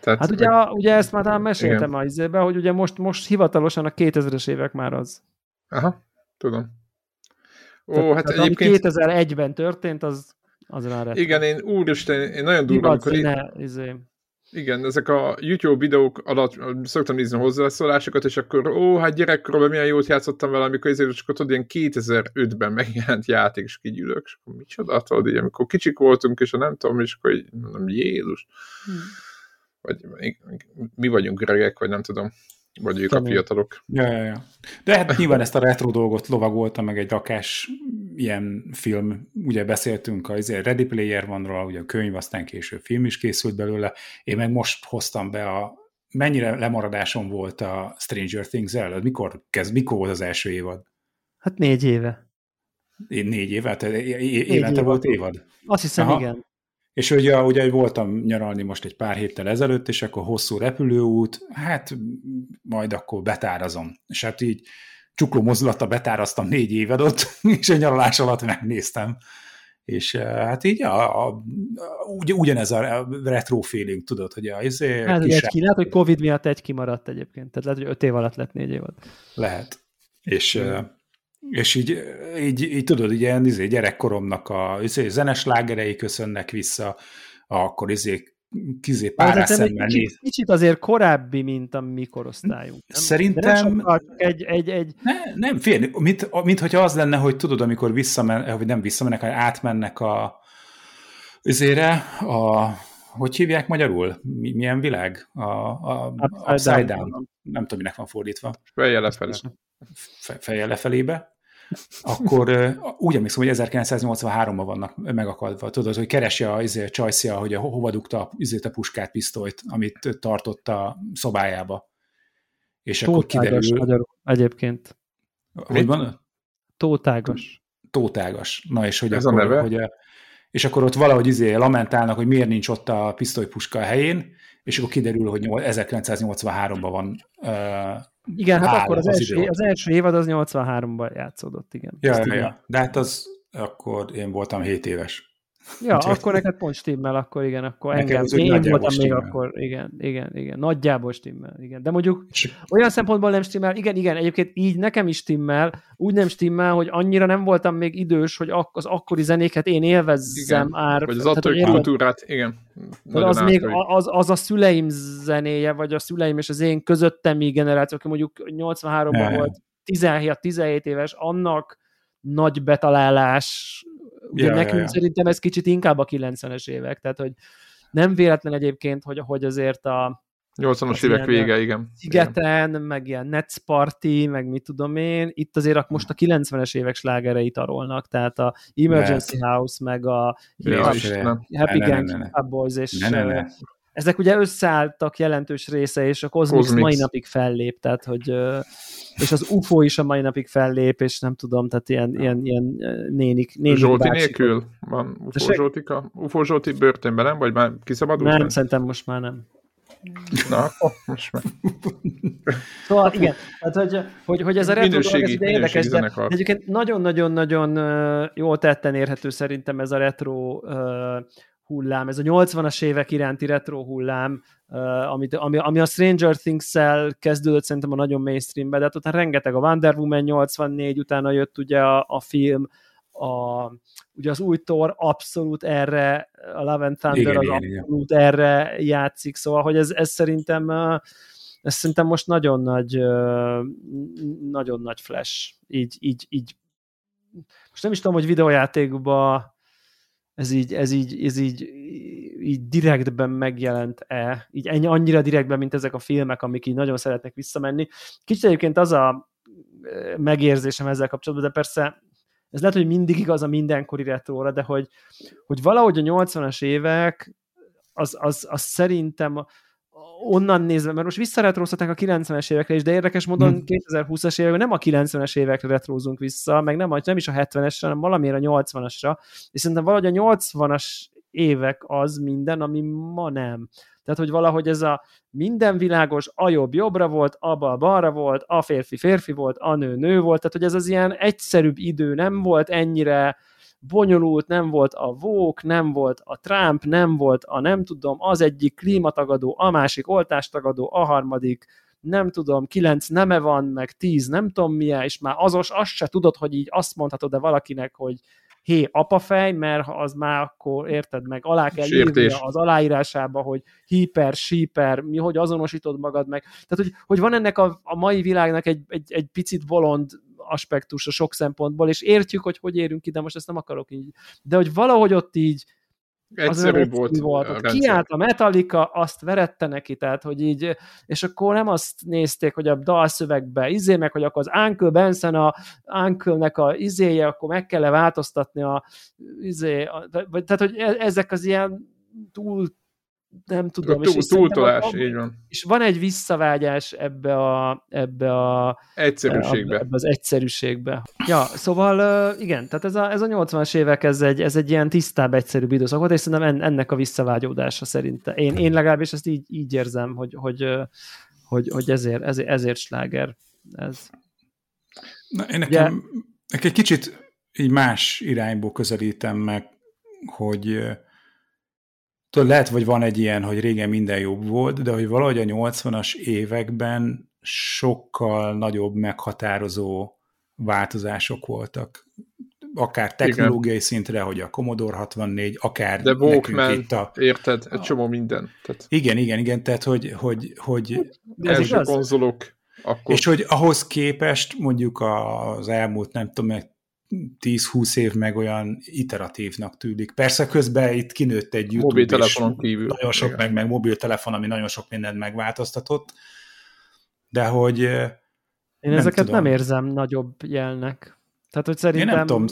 tehát, hát ugye, a, ugye ezt már talán meséltem a izébe, hogy ugye most, most hivatalosan a 2000-es évek már az. Aha, tudom. Ó, tehát, hát tehát egyébként... Ami 2001-ben történt, az, az rá retro. Igen, én úristen, én nagyon durva, amikor... Színe, izé. Igen, ezek a YouTube videók alatt szoktam nézni hozzászólásokat, és akkor ó, hát gyerekkorban milyen jót játszottam vele, amikor ezért csak tudod, ilyen 2005-ben megjelent játék, és kigyűlök, és akkor micsoda, tudod, így, amikor kicsik voltunk, és a nem tudom, és akkor így mondom, Jézus. Hmm vagy mi vagyunk öregek, vagy nem tudom, vagy ők a fiatalok. Ja, ja, ja. De hát nyilván ezt a retro dolgot lovagolta meg egy rakás ilyen film, ugye beszéltünk, a izé, Ready Player van róla, ugye a könyv, aztán később film is készült belőle, én meg most hoztam be a mennyire lemaradásom volt a Stranger Things-el? Mikor, kezd, mikor volt az első évad? Hát négy éve. Én négy éve? Tehát évente volt évad? Azt hiszem, Aha. igen. És ugye, ugye voltam nyaralni most egy pár héttel ezelőtt, és akkor hosszú repülőút, hát majd akkor betárazom. És hát így csukló mozdulata betáraztam négy évadot, és a nyaralás alatt megnéztem. És eh, hát így a, a, ugy, ugyanez a retro feeling, tudod, hogy a izé, hát, egy ki, lehet, hogy Covid miatt egy kimaradt egyébként, tehát lehet, hogy öt év alatt lett négy évad. Lehet. És, mm. És így, így, így tudod, ilyen izé, gyerekkoromnak a izé, zenes lágerei köszönnek vissza, akkor izé kizé pár szemmel kicsit, kicsit azért korábbi, mint a mi korosztályunk. Nem? Szerintem... Nem egy, egy, egy... Ne, nem, fél, mint, mint hogyha az lenne, hogy tudod, amikor visszamen, vagy nem visszamennek, hanem átmennek a üzére, a hogy hívják magyarul? Mi, milyen világ? A, a, a upside down. Nem tudom, minek van fordítva. Fejjel lefele. Fejjel lefelébe akkor úgy emlékszem, hogy 1983-ban vannak megakadva. Tudod, hogy keresi a izé, csajszia, hogy a, hova dugta a, izé, a puskát, pisztolyt, amit tartott a szobájába. És Tótágos akkor kiderül... magyarul egyébként. Hogy van? Tótágos. Tótágos. Na és hogy Ez akkor, a neve? Hogy a, és akkor ott valahogy izé lamentálnak, hogy miért nincs ott a pisztolypuska a helyén, és akkor kiderül, hogy 1983-ban van uh, igen, hát akkor az, az, első, az első évad az 83-ban játszódott, igen. Ja, ja, ja, de hát az akkor én voltam 7 éves. Ja, Úgyhogy... akkor neked pont stimmel, akkor igen, akkor Nekem engem. Én voltam stimmel. még akkor, igen, igen, igen, nagyjából stimmel, igen. De mondjuk olyan szempontból nem stimmel, igen, igen, egyébként így nekem is stimmel, úgy nem stimmel, hogy annyira nem voltam még idős, hogy az akkori zenéket én élvezzem igen. ár. Vagy az attól kultúrát, igen. az, még, az, az, a szüleim zenéje, vagy a szüleim és az én közöttemi generáció, aki mondjuk 83-ban volt 17-17 éves, annak nagy betalálás Ugye ja, nekünk ja, ja. szerintem ez kicsit inkább a 90-es évek, tehát hogy nem véletlen egyébként, hogy, hogy azért a, 80-as évek vége, igen. Szigeten, igen. meg ilyen Nets Party, meg mit tudom én, itt azért most a 90-es évek slágerei tarolnak, tehát a Emergency Lehet. House, meg a Happy, Gang, Boys, és ne, ne, ne. Ezek ugye összeálltak jelentős része, és a Cosmix, Cosmix. mai napig fellép, tehát hogy és az UFO is a mai napig fellép, és nem tudom, tehát ilyen, ja. ilyen, ilyen nénik, nénik Zsolti bácsik. nélkül van UFO Zsoltika? UFO Zsolti börtönben nem? Vagy már kiszabadult? Nem, nem, szerintem most már nem. Na, oh, most már. Szóval igen, tehát hogy, hogy, hogy ez a retro dolog, ez érdekes, de egyébként nagyon-nagyon-nagyon jól tetten érhető szerintem ez a retro uh, hullám, ez a 80-as évek iránti retro hullám, uh, amit, ami, ami a Stranger Things-szel kezdődött szerintem a nagyon mainstreambe, de hát utána rengeteg a Wonder Woman 84, utána jött ugye a, a film, a, ugye az új Thor abszolút erre, a Love and Thunder igen, az igen, abszolút igen. erre játszik, szóval, hogy ez, ez szerintem ez szerintem most nagyon nagy nagyon nagy flash, így, így, így. Most nem is tudom, hogy videójátékban ez így, ez így, ez így, így direktben megjelent-e, így ennyi, annyira direktben, mint ezek a filmek, amik így nagyon szeretnek visszamenni. Kicsit egyébként az a megérzésem ezzel kapcsolatban, de persze ez lehet, hogy mindig igaz a mindenkori retróra, de hogy, hogy valahogy a 80-as évek az, az, az szerintem onnan nézve, mert most visszaretróztatták a 90-es évekre is, de érdekes módon hmm. 2020-as években nem a 90-es évekre retrózunk vissza, meg nem, nem is a 70-esre, hanem valamiért a 80-asra, és szerintem valahogy a 80-as évek az minden, ami ma nem. Tehát, hogy valahogy ez a minden világos, a jobb jobbra volt, a bal balra volt, a férfi férfi volt, a nő nő volt, tehát hogy ez az ilyen egyszerűbb idő nem volt ennyire bonyolult, nem volt a Vók, nem volt a Trump, nem volt a nem tudom, az egyik klímatagadó, a másik oltástagadó, a harmadik nem tudom, kilenc neme van, meg tíz nem tudom milyen, és már azos, azt se tudod, hogy így azt mondhatod de valakinek, hogy hé, apafej, mert ha az már akkor, érted meg, alá kell írni az aláírásába, hogy hiper, síper, mi, hogy azonosítod magad meg. Tehát, hogy, hogy van ennek a, a mai világnak egy, egy, egy picit bolond aspektusa sok szempontból, és értjük, hogy hogy érünk ide, most ezt nem akarok így, de hogy valahogy ott így Egyszerű az volt. volt. A Kiállt a Metallica, azt verette neki, tehát, hogy így, és akkor nem azt nézték, hogy a dalszövegbe izé, meg hogy akkor az Uncle Benson a Uncle-nek a izéje, akkor meg kell -e változtatni a izé, a, vagy, tehát, hogy e, ezek az ilyen túl nem tudom. Túl, és túltolás, így van. És van egy visszavágyás ebbe a, ebbe a egyszerűségbe. Ebbe az egyszerűségbe. Ja, szóval igen, tehát ez a, ez a 80-as évek, ez egy, ez egy ilyen tisztább, egyszerűbb időszak volt, és szerintem ennek a visszavágyódása szerintem. Én, én legalábbis ezt így, így érzem, hogy, hogy, hogy, hogy ezért, ezért, ezért sláger ez. Na, én nekem, Ugye, nekem egy kicsit így más irányból közelítem meg, hogy Tudod, lehet, hogy van egy ilyen, hogy régen minden jobb volt, de hogy valahogy a 80-as években sokkal nagyobb meghatározó változások voltak. Akár technológiai Igen. szintre, hogy a Commodore 64, akár De Walkman, itt a, érted? Egy csomó minden. Tehát... Igen, igen, igen, tehát hogy, hogy, hogy első konzolok, akkor... És hogy ahhoz képest mondjuk az elmúlt, nem tudom, 10-20 év meg olyan iteratívnak tűnik. Persze közben itt kinőtt egy YouTube mobiltelefonon kívül. Nagyon sok meg, meg mobiltelefon, ami nagyon sok mindent megváltoztatott, de hogy én nem ezeket tudom. nem érzem nagyobb jelnek. Tehát, hogy szerintem... Én nem tudom.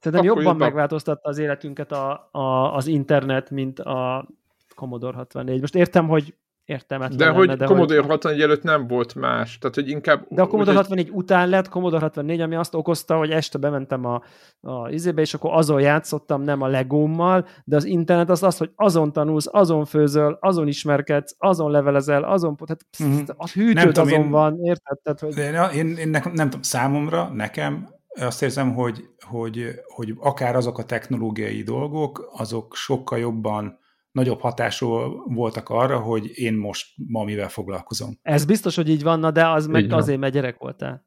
Szerintem Akkor jobban megváltoztatta az életünket a, a, az internet, mint a Commodore 64. Most értem, hogy értelmetlen De hogy de Commodore hogy... 64 előtt nem volt más, tehát hogy inkább... De a Commodore 64 egy... után lett Commodore 64, ami azt okozta, hogy este bementem a, a izébe, és akkor azon játszottam, nem a legómmal, de az internet az az, hogy azon tanulsz, azon főzöl, azon ismerkedsz, azon levelezel, azon, tehát psz, mm-hmm. a hűtőd azon én, van, érted? Tehát, hogy... én, én, én nekem, nem tudom, számomra, nekem azt érzem, hogy, hogy, hogy akár azok a technológiai dolgok, azok sokkal jobban nagyobb hatású voltak arra, hogy én most ma mivel foglalkozom. Ez biztos, hogy így van, de az meg Igen. azért, mert gyerek voltál.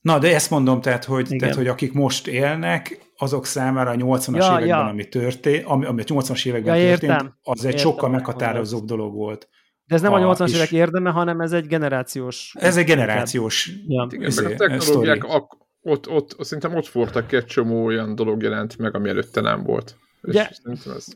Na, de ezt mondom, tehát hogy, tehát, hogy akik most élnek, azok számára a 80-as ja, években, ja. ami történt, ami, ami a 80-as években ja, történt, értem. az egy értem, sokkal meghatározóbb dolog volt. De ez nem a, a 80-as évek érdeme, hanem ez egy generációs... Ez egy generációs... Ja. Igen, izé, meg a technológiák ak- ott, ott, szerintem ott voltak egy csomó olyan dolog jelent meg, ami előtte nem volt. Ugye, ez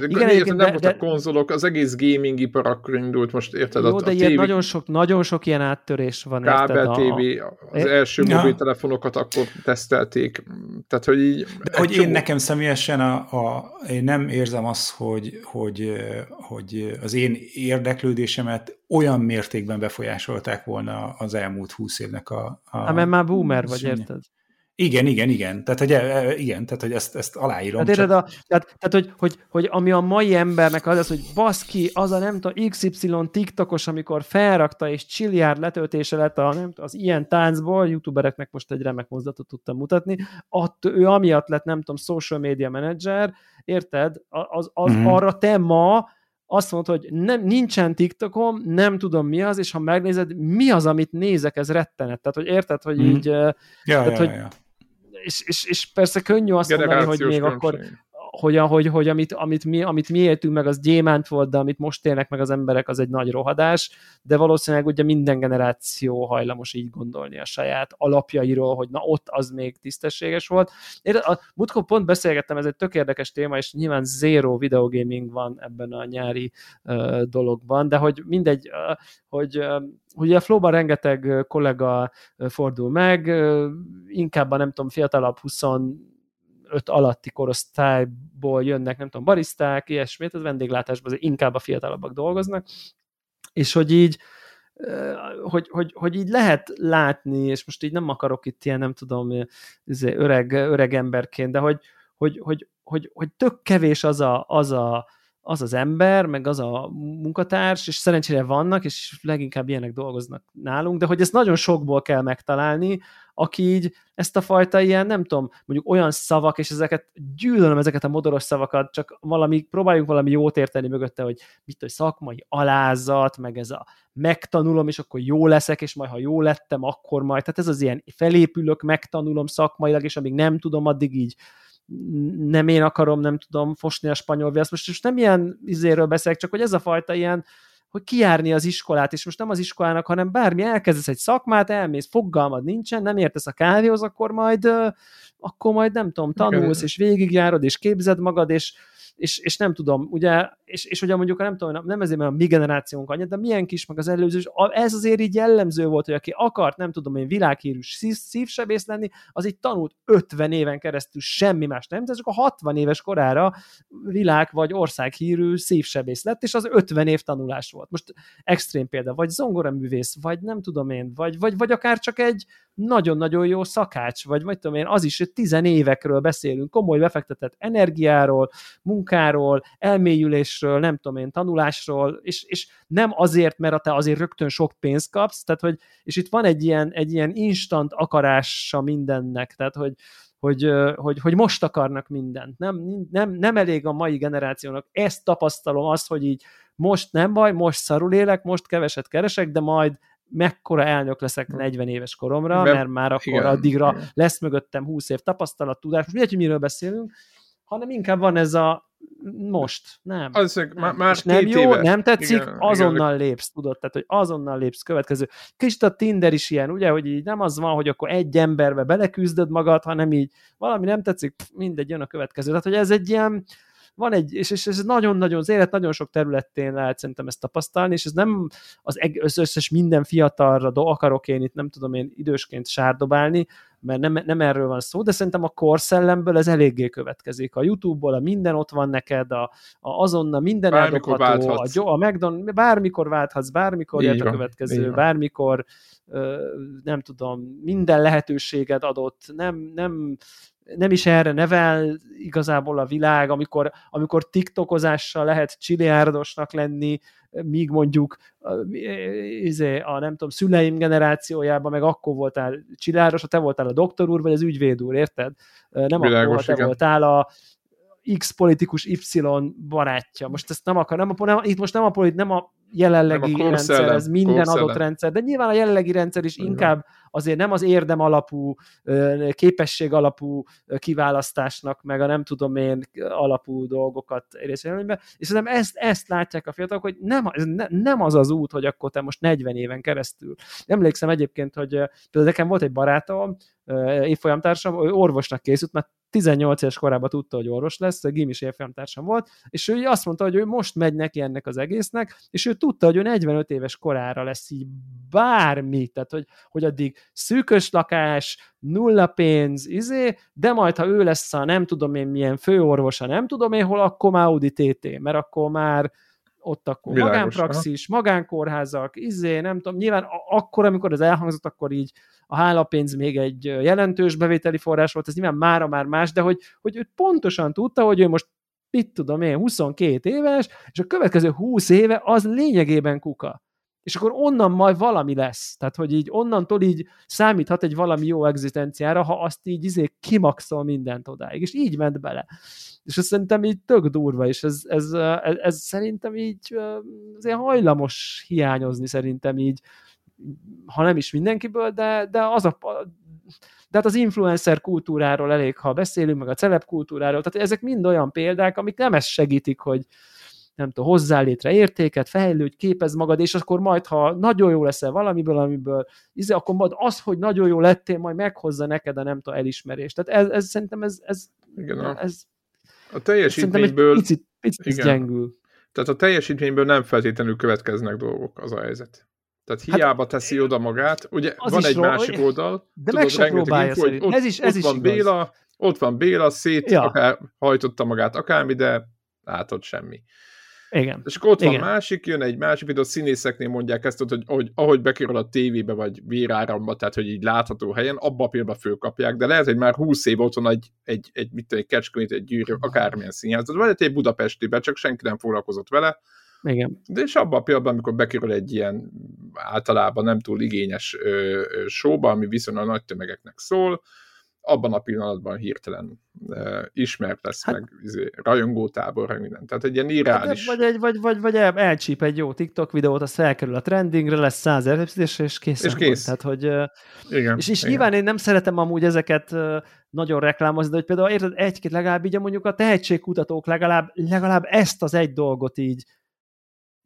Igen, egyébként nem voltak de, konzolok, az egész gaming ipar akkor indult, most érted? Jó, a, de a ilyen TV, nagyon sok, nagyon sok ilyen áttörés van. Kábel érted, TV, a, az első ja. mobiltelefonokat akkor tesztelték, tehát hogy így... De, hogy én nekem személyesen a, a, én nem érzem azt, hogy, hogy, hogy az én érdeklődésemet olyan mértékben befolyásolták volna az elmúlt húsz évnek a... a hát, mert már boomer vagy, érted? Igen, igen, igen. Tehát, hogy, e, e, igen, tehát, hogy ezt, ezt aláírom. Tehát, csak... a, tehát, tehát hogy, hogy, hogy, ami a mai embernek az, az hogy baszki, az a nem tudom, XY TikTokos, amikor felrakta és csilliárd letöltése lett a, nem az ilyen táncból, youtubereknek most egy remek mozdatot tudtam mutatni, att, ő amiatt lett, nem tudom, social media manager, érted? Az, az mm-hmm. arra te ma azt mondod, hogy nem, nincsen TikTokom, nem tudom mi az, és ha megnézed, mi az, amit nézek, ez rettenet. Tehát, hogy érted, hogy mm. így... Ja, tehát, ja, hogy, ja és, és, és persze könnyű azt mondani, hogy még akkor hogy, hogy, hogy amit, amit, mi, amit mi éltünk meg, az gyémánt volt, de amit most élnek meg az emberek, az egy nagy rohadás, de valószínűleg ugye minden generáció hajlamos így gondolni a saját alapjairól, hogy na ott az még tisztességes volt. Én a múltkor pont beszélgettem, ez egy tök érdekes téma, és nyilván zero videogaming van ebben a nyári uh, dologban, de hogy mindegy, uh, hogy uh, ugye a Flowban rengeteg kollega fordul meg, inkább a nem tudom, fiatalabb 20 öt alatti korosztályból jönnek, nem tudom, bariszták, ilyesmit, az vendéglátásban inkább a fiatalabbak dolgoznak, és hogy így, hogy, hogy, hogy így lehet látni, és most így nem akarok itt ilyen, nem tudom, izé, öreg, öreg emberként, de hogy, hogy, hogy, hogy, hogy tök kevés az a, az a az az ember, meg az a munkatárs, és szerencsére vannak, és leginkább ilyenek dolgoznak nálunk, de hogy ezt nagyon sokból kell megtalálni, aki így ezt a fajta ilyen, nem tudom, mondjuk olyan szavak, és ezeket gyűlölöm ezeket a modoros szavakat, csak valami, próbáljunk valami jót érteni mögötte, hogy mit hogy szakmai alázat, meg ez a megtanulom, és akkor jó leszek, és majd ha jó lettem, akkor majd, tehát ez az ilyen felépülök, megtanulom szakmailag, és amíg nem tudom, addig így nem én akarom, nem tudom fosni a spanyol viaszt. Most, most nem ilyen izéről beszélek, csak hogy ez a fajta ilyen, hogy kiárni az iskolát, és most nem az iskolának, hanem bármi, elkezdesz egy szakmát, elmész, fogalmad nincsen, nem értesz a kávéhoz, akkor majd, akkor majd nem tudom, tanulsz, és végigjárod, és képzed magad, és, és, és nem tudom, ugye, és, és ugye mondjuk nem tudom, nem ezért, mert a mi generációnk annyi, de milyen kis, meg az előző, ez azért így jellemző volt, hogy aki akart, nem tudom én, világhírű szív, szívsebész lenni, az így tanult 50 éven keresztül semmi más nem, csak a 60 éves korára világ vagy országhírű szívsebész lett, és az 50 év tanulás volt. Most extrém példa, vagy zongoraművész, vagy nem tudom én, vagy, vagy, vagy akár csak egy nagyon-nagyon jó szakács, vagy vagy tudom én, az is, hogy tizenévekről beszélünk, komoly befektetett energiáról, munkáról, elmélyülésről, nem tudom én, tanulásról, és, és nem azért, mert te azért rögtön sok pénzt kapsz, tehát hogy, és itt van egy ilyen, egy ilyen instant akarása mindennek, tehát hogy, hogy, hogy, hogy most akarnak mindent. Nem, nem, nem elég a mai generációnak. Ezt tapasztalom, azt, hogy így most nem baj, most szarul élek, most keveset keresek, de majd mekkora elnök leszek 40 éves koromra, mert, mert már akkor igen, addigra igen. lesz mögöttem 20 év tapasztalat, tudás, most mindegy, hogy miről beszélünk, hanem inkább van ez a most, nem. Az, nem. Már, már és nem jó, éves. nem tetszik, igen, azonnal igen. lépsz, tudod, tehát, hogy azonnal lépsz következő. Kicsit a Tinder is ilyen, ugye, hogy így nem az van, hogy akkor egy emberbe beleküzdöd magad, hanem így valami nem tetszik, pff, mindegy, jön a következő. Tehát, hogy ez egy ilyen, van egy, és, és ez nagyon-nagyon, az élet nagyon sok területén lehet szerintem ezt tapasztalni, és ez nem az, összes minden fiatalra do, akarok én itt, nem tudom én idősként sárdobálni, mert nem, nem erről van szó, de szerintem a korszellemből ez eléggé következik. A YouTube-ból a minden ott van neked, a, a azonnal minden bármikor eldobható, a, a McDonald's, bármikor válthatsz, bármikor jött a következő, bármikor nem tudom, minden lehetőséged adott, nem, nem nem is erre nevel igazából a világ, amikor, amikor tiktokozással lehet csiliárdosnak lenni, míg mondjuk izé, a nem tudom, szüleim generációjában meg akkor voltál csiláros, te voltál a doktor úr, vagy az ügyvéd úr, érted? Nem Világos, akkor te igen. voltál a X politikus Y barátja. Most ezt nem akar, nem a, nem, itt most nem a, polit, nem a jelenlegi nem rendszer, ez minden adott rendszer, de nyilván a jelenlegi rendszer is inkább azért nem az érdem alapú, képesség alapú kiválasztásnak, meg a nem tudom én alapú dolgokat részvényelőnybe, és szerintem ezt, ezt látják a fiatalok, hogy nem, ez ne, nem az az út, hogy akkor te most 40 éven keresztül. Emlékszem egyébként, hogy például nekem volt egy barátom, évfolyamtársam, ő orvosnak készült, mert 18 éves korában tudta, hogy orvos lesz, a gimis évfolyamtársam volt, és ő azt mondta, hogy ő most megy neki ennek az egésznek, és ő tudta, hogy ő 45 éves korára lesz így bármi, tehát hogy, hogy addig szűkös lakás, nulla pénz, izé, de majd ha ő lesz a nem tudom én milyen főorvosa, nem tudom én hol, akkor már Audi TT, mert akkor már ott akkor Világos, magánpraxis, ha? magánkórházak, izé, nem tudom, nyilván akkor, amikor ez elhangzott, akkor így a hálapénz még egy jelentős bevételi forrás volt, ez nyilván mára már más, de hogy, hogy ő pontosan tudta, hogy ő most mit tudom én, 22 éves, és a következő 20 éve az lényegében kuka és akkor onnan majd valami lesz. Tehát, hogy így onnantól így számíthat egy valami jó egzisztenciára, ha azt így izé kimaxol mindent odáig. És így ment bele. És ez szerintem így tök durva, és ez, ez, ez, ez szerintem így azért hajlamos hiányozni szerintem így, ha nem is mindenkiből, de, de az a de hát az influencer kultúráról elég, ha beszélünk, meg a celeb kultúráról, tehát ezek mind olyan példák, amik nem ezt segítik, hogy, nem tudom, hozzá létre értéket, fejlődj, képez magad, és akkor majd, ha nagyon jó leszel valamiből, amiből, izé, akkor majd az, hogy nagyon jó lettél, majd meghozza neked a nem tudom, elismerést. Tehát ez, ez szerintem ez, ez, igen, ez a teljesítményből... Picit, picit igen. gyengül. Tehát a teljesítményből nem feltétlenül következnek dolgok, az a helyzet. Tehát hát hiába hát, teszi oda magát, ugye van egy másik oldal, de tudod, meg sem próbálja info, hogy ott, ez is, ez ott is van igaz. Béla, ott van Béla, szét ja. akár, hajtotta magát akármi, de látod semmi. Igen. És akkor ott Igen. van másik, jön egy másik, a színészeknél mondják ezt, hogy, hogy ahogy bekerül a tévébe, vagy véráramba, tehát hogy így látható helyen, abba a pillanatban fölkapják, de lehet, hogy már 20 év ott van egy, egy, egy, mit tudom, egy kecskemét, egy gyűrű, akármilyen színházat, vagy egy Budapestibe, csak senki nem foglalkozott vele. Igen. De és abban a pillanatban, amikor bekerül egy ilyen általában nem túl igényes ö, ö, showba, ami viszonylag nagy tömegeknek szól, abban a pillanatban hirtelen uh, ismert lesz, hát, meg izé, rajongótábor, meg minden. Tehát egy ilyen irreális... Hát, vagy, egy, vagy, vagy, vagy el, elcsíp egy jó TikTok videót, az felkerül a trendingre, lesz száz és, és kész. És kész. Tehát, hogy, igen, és, és igen. nyilván én nem szeretem amúgy ezeket nagyon reklámozni, de hogy például érted, egy-két legalább így mondjuk a tehetségkutatók legalább, legalább ezt az egy dolgot így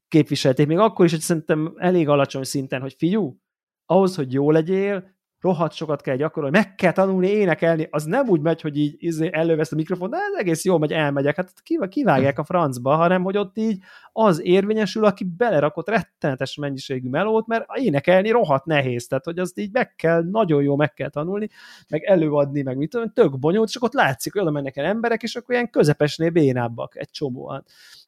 képviselték, még akkor is, hogy szerintem elég alacsony szinten, hogy fiú, ahhoz, hogy jó legyél, rohadt sokat kell gyakorolni, meg kell tanulni énekelni, az nem úgy megy, hogy így izé a mikrofon, de ez egész jó megy, elmegyek, hát kivágják a francba, hanem hogy ott így az érvényesül, aki belerakott rettenetes mennyiségű melót, mert énekelni rohadt nehéz, tehát hogy azt így meg kell, nagyon jó meg kell tanulni, meg előadni, meg mit tudom, tök bonyolult, és akkor látszik, hogy oda mennek el emberek, és akkor ilyen közepesnél bénábbak egy csomóan.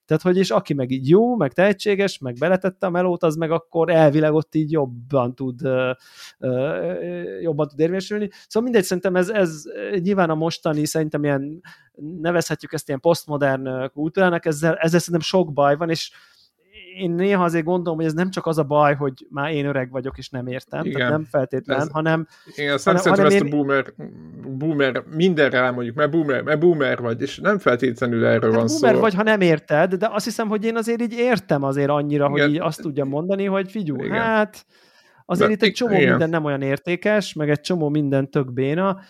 Tehát, hogy és aki meg így jó, meg tehetséges, meg beletette a melót, az meg akkor elvileg ott így jobban tud, jobban tud érvényesülni. Szóval mindegy, szerintem ez, ez nyilván a mostani, szerintem ilyen, nevezhetjük ezt ilyen posztmodern kultúrának, ezzel, ezzel szerintem sok baj van, és én néha azért gondolom, hogy ez nem csak az a baj, hogy már én öreg vagyok, és nem értem, igen. tehát nem feltétlen, ez, hanem... Igen, azt hanem, hanem ezt én... a boomer, boomer mindenre elmondjuk, mert boomer, mert boomer vagy, és nem feltétlenül erről hát van boomer szó. vagy, ha nem érted, de azt hiszem, hogy én azért így értem azért annyira, igen. hogy így azt tudja mondani, hogy figyú, igen. hát azért De, itt egy csomó igen. minden nem olyan értékes, meg egy csomó minden tök béna,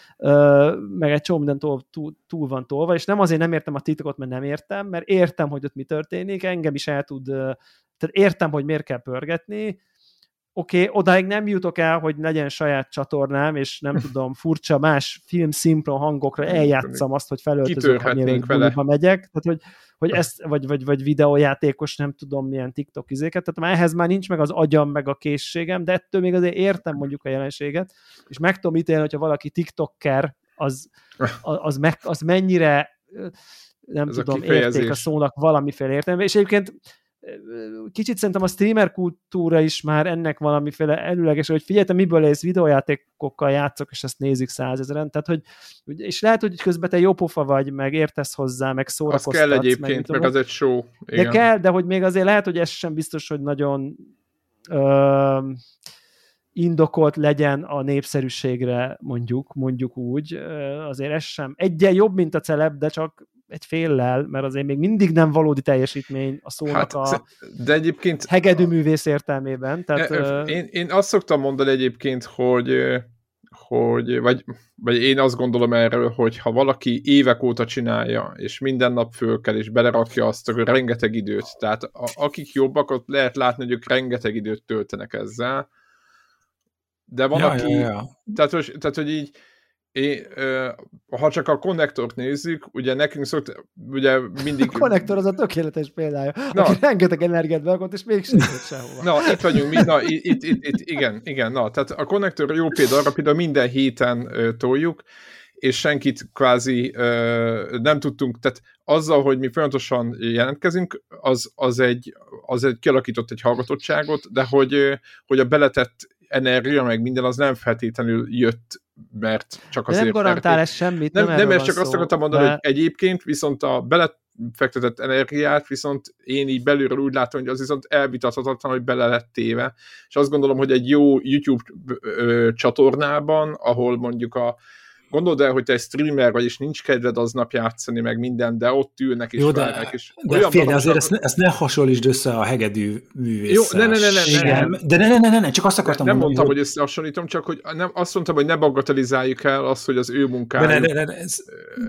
meg egy csomó minden túl, túl, túl van tolva, és nem azért nem értem a titkot, mert nem értem, mert értem, hogy ott mi történik, engem is el tud, tehát értem, hogy miért kell pörgetni, oké, okay, odáig nem jutok el, hogy legyen saját csatornám, és nem tudom, furcsa más film szinkron hangokra eljátszam azt, hogy felöltözök, mielőtt megyek, tehát hogy, hogy ezt, vagy, vagy, vagy videójátékos, nem tudom milyen TikTok izéket, tehát már ehhez már nincs meg az agyam, meg a készségem, de ettől még azért értem mondjuk a jelenséget, és meg tudom ítélni, hogyha valaki TikToker, az, az, meg, az mennyire nem Ez tudom, érték a szónak valamiféle értelme, és egyébként kicsit szerintem a streamer kultúra is már ennek valamiféle előleges, hogy figyelj, te miből élsz, videójátékokkal játszok, és ezt nézik százezeren, tehát hogy, és lehet, hogy közben te jó pofa vagy, meg értesz hozzá, meg szórakoztatsz. Az kell egyébként, meg, meg az egy show. Igen. De kell, de hogy még azért lehet, hogy ez sem biztos, hogy nagyon ö, indokolt legyen a népszerűségre, mondjuk, mondjuk úgy, azért ez sem. Egyen jobb, mint a celeb, de csak egy féllel, mert azért még mindig nem valódi teljesítmény a szónak hát, a de egyébként, hegedű művész értelmében. Tehát, én, én azt szoktam mondani egyébként, hogy hogy, vagy, vagy én azt gondolom erről, hogy ha valaki évek óta csinálja, és minden nap föl kell, és belerakja azt, akkor rengeteg időt. Tehát a, akik jobbak, ott lehet látni, hogy ők rengeteg időt töltenek ezzel. De van, ja, aki... Ja, ja. Tehát, tehát, hogy így É, ha csak a konnektort nézzük, ugye nekünk szokt, ugye mindig... A konnektor az a tökéletes példája, na. aki rengeteg energiát beakott, és még sem sehova. Na, itt vagyunk, mi, na, itt, itt, itt, igen, igen, na, tehát a konnektor jó példa, arra például minden héten uh, toljuk, és senkit kvázi nem tudtunk, tehát azzal, hogy mi folyamatosan jelentkezünk, az, az, egy, az egy kialakított egy hallgatottságot, de hogy, hogy a beletett energia, meg minden, az nem feltétlenül jött, mert csak azért... De nem garantál mert, ez semmit, nem, nem, nem csak szó, azt akartam mondani, de... hogy egyébként viszont a belefektetett energiát, viszont én így belülről úgy látom, hogy az viszont elvitathatatlan, hogy bele lett téve, és azt gondolom, hogy egy jó YouTube csatornában, ahol mondjuk a Gondold el, hogy te egy streamer vagy, és nincs kedved aznap játszani, meg minden, de ott ülnek és Jó, de, várják, és de olyan félre, azért ezt, ne, ezt ne hasonlítsd össze a hegedű művésszel. Jó, ne, ne, ne, ne, ne, ne. De ne, ne, ne, ne, ne, csak azt akartam nem mondani, mondtam, hogy, hogy összehasonlítom, csak hogy nem, azt mondtam, hogy ne bagatelizáljuk el azt, hogy az ő munkája. Ne, ne, ne, ne, ez,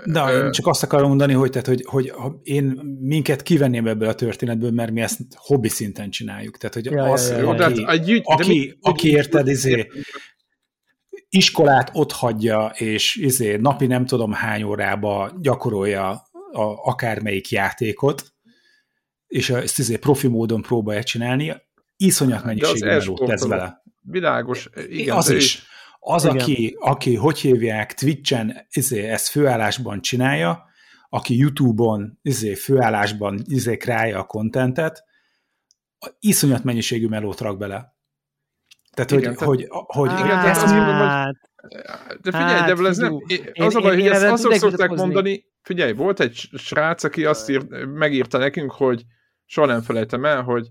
na, ö, csak azt akarom mondani, hogy, tehát, hogy, hogy én minket kivenném ebből a történetből, mert mi ezt hobbi szinten csináljuk. Tehát, hogy ja, az, ja, ja, aki, hát aki, aki, aki érted, izé, iskolát ott hagyja, és izé, napi nem tudom hány órába gyakorolja a, akármelyik játékot, és ezt izé, profi módon próbálja csinálni, iszonyat mennyiségű melót tesz vele. Világos, igen. Az is. Az, igen. aki, aki, hogy hívják, Twitch-en izé, ezt főállásban csinálja, aki YouTube-on izé, főállásban izé, králja a kontentet, iszonyat mennyiségű melót rak bele. Tehát, igen, hogy, tehát, hogy, hogy igen, tehát azt mondom, hogy de figyelj, hát, de ez nem, az a baj, hogy ezt azt szokták mondani, figyelj, volt egy srác, aki azt ír, megírta nekünk, hogy soha nem felejtem el, hogy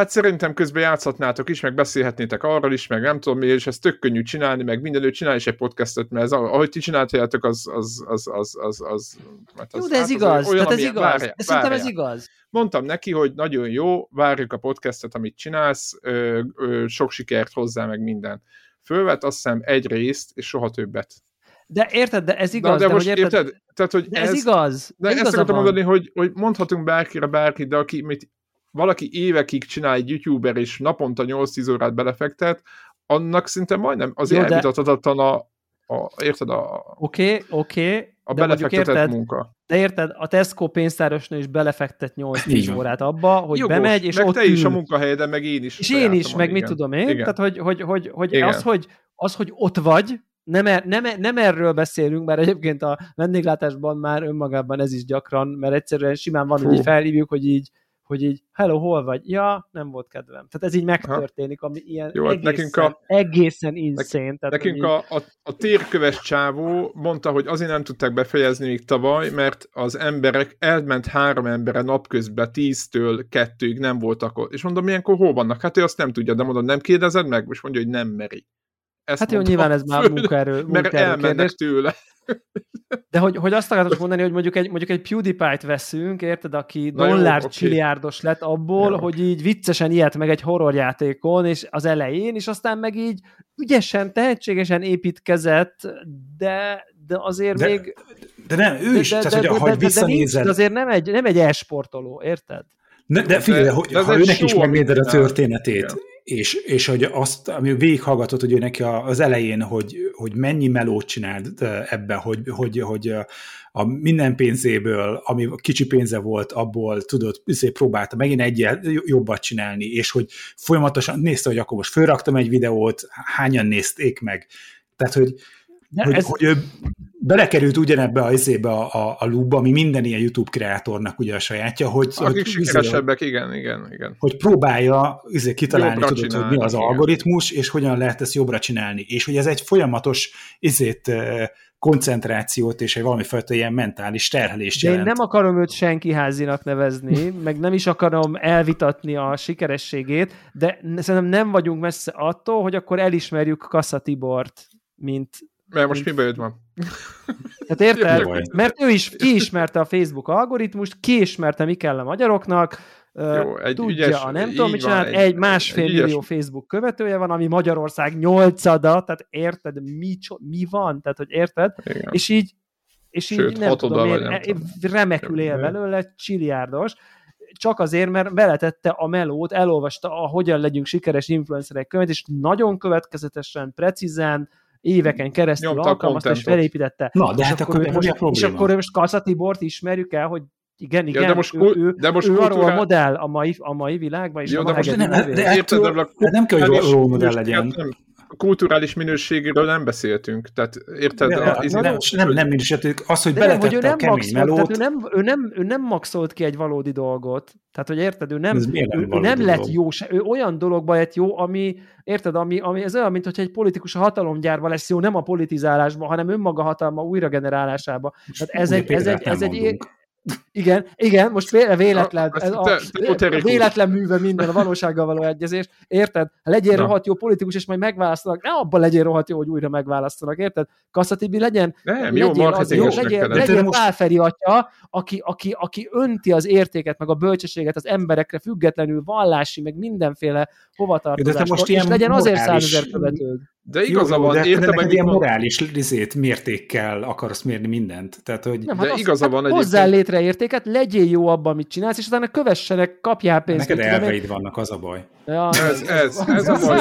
hát szerintem közben játszhatnátok is, meg beszélhetnétek arról is, meg nem tudom mi, és ezt tök könnyű csinálni, meg mindenütt csinálj is egy podcastot, mert ez, ahogy ti csináljátok, az, az, az, az, az, az mert az, jó, de ez hát igaz, olyan, tehát ez igaz, várja, de szerintem ez igaz. Mondtam neki, hogy nagyon jó, várjuk a podcastet, amit csinálsz, ö, ö, sok sikert hozzá, meg minden. Fölvet azt hiszem egy részt, és soha többet. De érted, de ez igaz. Na, de, de most hogy érted, érted? Tehát, hogy de ez, ez igaz. De ezt akartam mondani, hogy, hogy mondhatunk bárkire bárki, de aki mit valaki évekig csinál egy youtuber, és naponta 8-10 órát belefektet, annak szinte majdnem azért de... elvitathatatlan a, a, érted, a... Oké, okay, oké, okay, a belefektetett érted, munka. De érted, a Tesco pénztárosnő is belefektet 8-10 órát abba, hogy Jogos, bemegy, és meg ott te ül. is a munkahelyeden, meg én is. És én is, meg igen. mit tudom én. Igen. Tehát, hogy, hogy, hogy, hogy az, hogy az, hogy ott vagy, nem, er, nem, nem erről beszélünk, mert egyébként a vendéglátásban már önmagában ez is gyakran, mert egyszerűen simán van, Fú. hogy felhívjuk, hogy így hogy így, hello, hol vagy? Ja, nem volt kedvem. Tehát ez így megtörténik, ami ilyen Jó, hát egészen, nekünk a, egészen insane. Tehát nekünk a, a, a térköves csávó mondta, hogy azért nem tudták befejezni még tavaly, mert az emberek, elment három embere napközben tíztől kettőig nem voltak ott. És mondom, milyenkor hol vannak? Hát ő azt nem tudja, de mondom, nem kérdezed meg? És mondja, hogy nem meri. Ezt hát jó, nyilván ez már munkaerő, munkaerő Mert elmennek kérdés. tőle. De hogy, hogy azt akarod mondani, hogy mondjuk egy, mondjuk egy PewDiePie-t veszünk, érted, aki Na dollár jó, csiliárdos okay. lett abból, jó. hogy így viccesen ilyet meg egy horrorjátékon, és az elején, és aztán meg így ügyesen, tehetségesen építkezett, de, de azért de, még... De nem, ő is, de, tehát, de, hogy, de, hogy visszanézed... De azért nem egy, nem egy e-sportoló, érted? Ne, de figyelj, de, hogy, de ha őnek is megnézed a történetét, és, és hogy azt, ami végighallgatott, hogy ő neki az elején, hogy, hogy mennyi melót csinált ebbe, hogy, hogy, hogy a minden pénzéből, ami kicsi pénze volt, abból tudod, szép próbálta megint egyet jobbat csinálni, és hogy folyamatosan nézte, hogy akkor most fölraktam egy videót, hányan nézték meg. Tehát, hogy, hogy, ez... hogy ő belekerült ugyanebbe a, izébe a, a, a lúba, ami minden ilyen YouTube kreatornak ugye a sajátja, hogy... Akik hogy, izé, sikeresebbek, izé, igen, igen, igen. Hogy próbálja izé, kitalálni, tudod, csinálni, hogy mi az igen. algoritmus, és hogyan lehet ezt jobbra csinálni. És hogy ez egy folyamatos izét, koncentrációt és egy valamifajta ilyen mentális terhelést jelent. De én nem akarom őt senki házinak nevezni, meg nem is akarom elvitatni a sikerességét, de szerintem nem vagyunk messze attól, hogy akkor elismerjük Kassa Tibort, mint mert most mi bajod van? Tehát érted? Mert ő is kiismerte a Facebook algoritmust, kiismerte, mi kell a magyaroknak, Jó, egy tudja, ügyes, a nem tudom, mit csinál, egy, egy másfél egy millió Facebook követője van, ami Magyarország nyolcada, tehát érted, mi, mi van, tehát hogy érted, Igen. és így és Sőt, így nem tudom, én, nem tudom. remekül él belőle, csiliárdos, csak azért, mert beletette a melót, elolvasta a Hogyan legyünk sikeres influencerek könyvet, és nagyon következetesen, precízen, éveken keresztül Nyomta alkalmazta és felépítette. Na, de és hát akkor, akkor most, mi a probléma? És akkor most Kassa Tibort ismerjük el, hogy igen, igen, ja, de most, ő, ő, de most ő kultúrá... arról a modell a mai, a mai világban, és Jó, a de most nem, de, de ettől, de nem kell, hogy role modell legyen. Nem, kulturális minőségről nem beszéltünk. Tehát érted? De, a, nem, nem, nem, nem minősítők. Az, hogy beletette hogy ő nem a kemény melót. Tehát ő, nem, ő, nem, ő nem maxolt ki egy valódi dolgot. Tehát, hogy érted, ő nem, ő, ő nem lett jó, se, ő olyan dologba lett jó, ami, érted, ami, ami ez olyan, mint hogy egy politikus a hatalomgyárba lesz jó, nem a politizálásban, hanem önmaga hatalma újra generálásába. Tehát ez egy, ez egy, ez egy, igen, igen, most véletlen, ez a, a véletlen műve minden a valósággal való egyezés, érted? Legyél Na. rohadt jó politikus, és majd megválasztanak, ne abban legyél rohadt jó, hogy újra megválasztanak, érted? Kasszatibi legyen, Nem, jó, legyél, az, jó, legyél, legyél most... Pálferi atya, aki, aki, aki önti az értéket, meg a bölcsességet az emberekre függetlenül, vallási, meg mindenféle hovatartozástól, és legyen azért százezer követőd. De igaza van, értem, hogy ilyen morális rizét, mértékkel akarsz mérni mindent. Tehát, hogy... Nem, hát de az, igaza hát van egyébként. Hozzá létre értéket, legyél jó abban, amit csinálsz, és utána kövessenek, kapjál pénzt. Neked elveid vannak, az a baj. Ja, ez, ez, ez, a baj.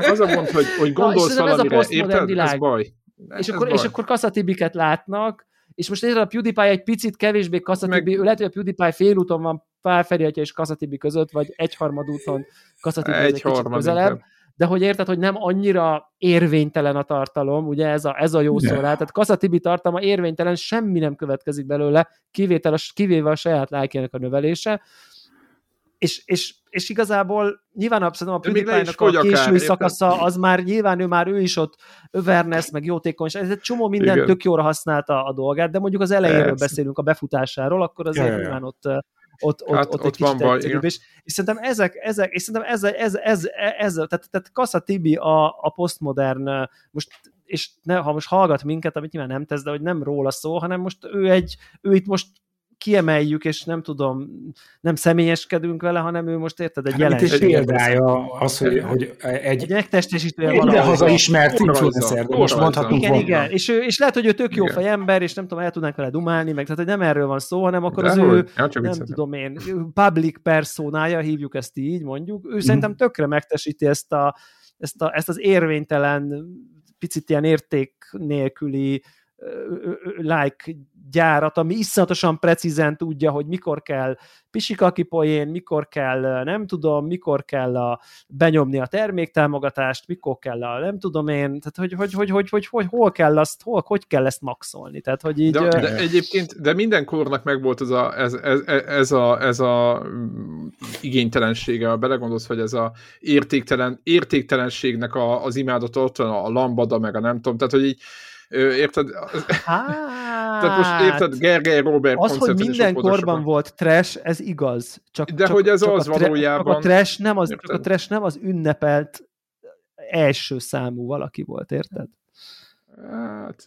Az a mond, hogy, hogy gondolsz Na, valamire, érted? Világ. Ez baj. Ez, és, akkor, baj. és akkor kaszatibiket látnak, és most érted, a PewDiePie egy picit kevésbé kaszatibi, Meg... lehet, hogy a PewDiePie félúton van Pál és kaszatibi között, vagy egyharmad úton kaszatibi egy, egy kicsit közelebb. Inkább de hogy érted, hogy nem annyira érvénytelen a tartalom, ugye ez a, ez a jó szó rá. Tehát Kassa Tibi tartalma érvénytelen, semmi nem következik belőle, kivétel a, kivéve a saját lájkjának a növelése, és, és, és igazából nyilván abszolút a PewDiePie-nak a késői szakasza, az már nyilván ő már ő is ott awareness, meg jótékonyság, ez egy csomó minden Igen. tök jóra használta a dolgát, de mondjuk az elejéről Persze. beszélünk a befutásáról, akkor azért nyilván ott ott, ott, hát, ott, ott kicsit van egyszerűbb, és, és szerintem ezek, ezek, és szerintem ez, ez, ez, ez, ez tehát, tehát Kassa Tibi a, a postmodern, most és ne, ha most hallgat minket, amit nyilván nem tesz, de hogy nem róla szó, hanem most ő egy, ő itt most kiemeljük, és nem tudom, nem személyeskedünk vele, hanem ő most érted, egy hát jelenség. Egy példája az, hogy, hogy egy, egy megtestesítője van. Egy ismert influencer, most mondhatunk Igen, igen, és, ő, és lehet, hogy ő tök jó fej ember, és nem tudom, el tudnánk vele dumálni, meg tehát, hogy nem erről van szó, hanem akkor de az hogy? ő, nem viccetem. tudom én, public personája, hívjuk ezt így, mondjuk, ő mm. szerintem tökre megtesíti ezt, a, ezt, a, ezt az érvénytelen, picit ilyen érték nélküli like gyárat, ami iszonyatosan precízen tudja, hogy mikor kell pisikaki poén, mikor kell, nem tudom, mikor kell a, benyomni a terméktámogatást, mikor kell a, nem tudom én, tehát hogy, hogy, hogy, hogy, hogy, hogy hol kell azt, hol, hogy kell ezt maxolni, tehát hogy így... De, de egyébként, de minden kornak megvolt ez a, ez, ez, ez a, ez a mm, igénytelensége, ha belegondolsz, hogy ez a értéktelen, értéktelenségnek a, az imádat ott a lambada, meg a nem tudom, tehát hogy így Érted? Hát, Tehát most érted, Gergely Robert Az, hogy minden korban volt trash, ez igaz. Csak, De csak, hogy ez csak az a tra- valójában... A trash, nem az, csak a trash nem az ünnepelt első számú valaki volt, érted? Hát...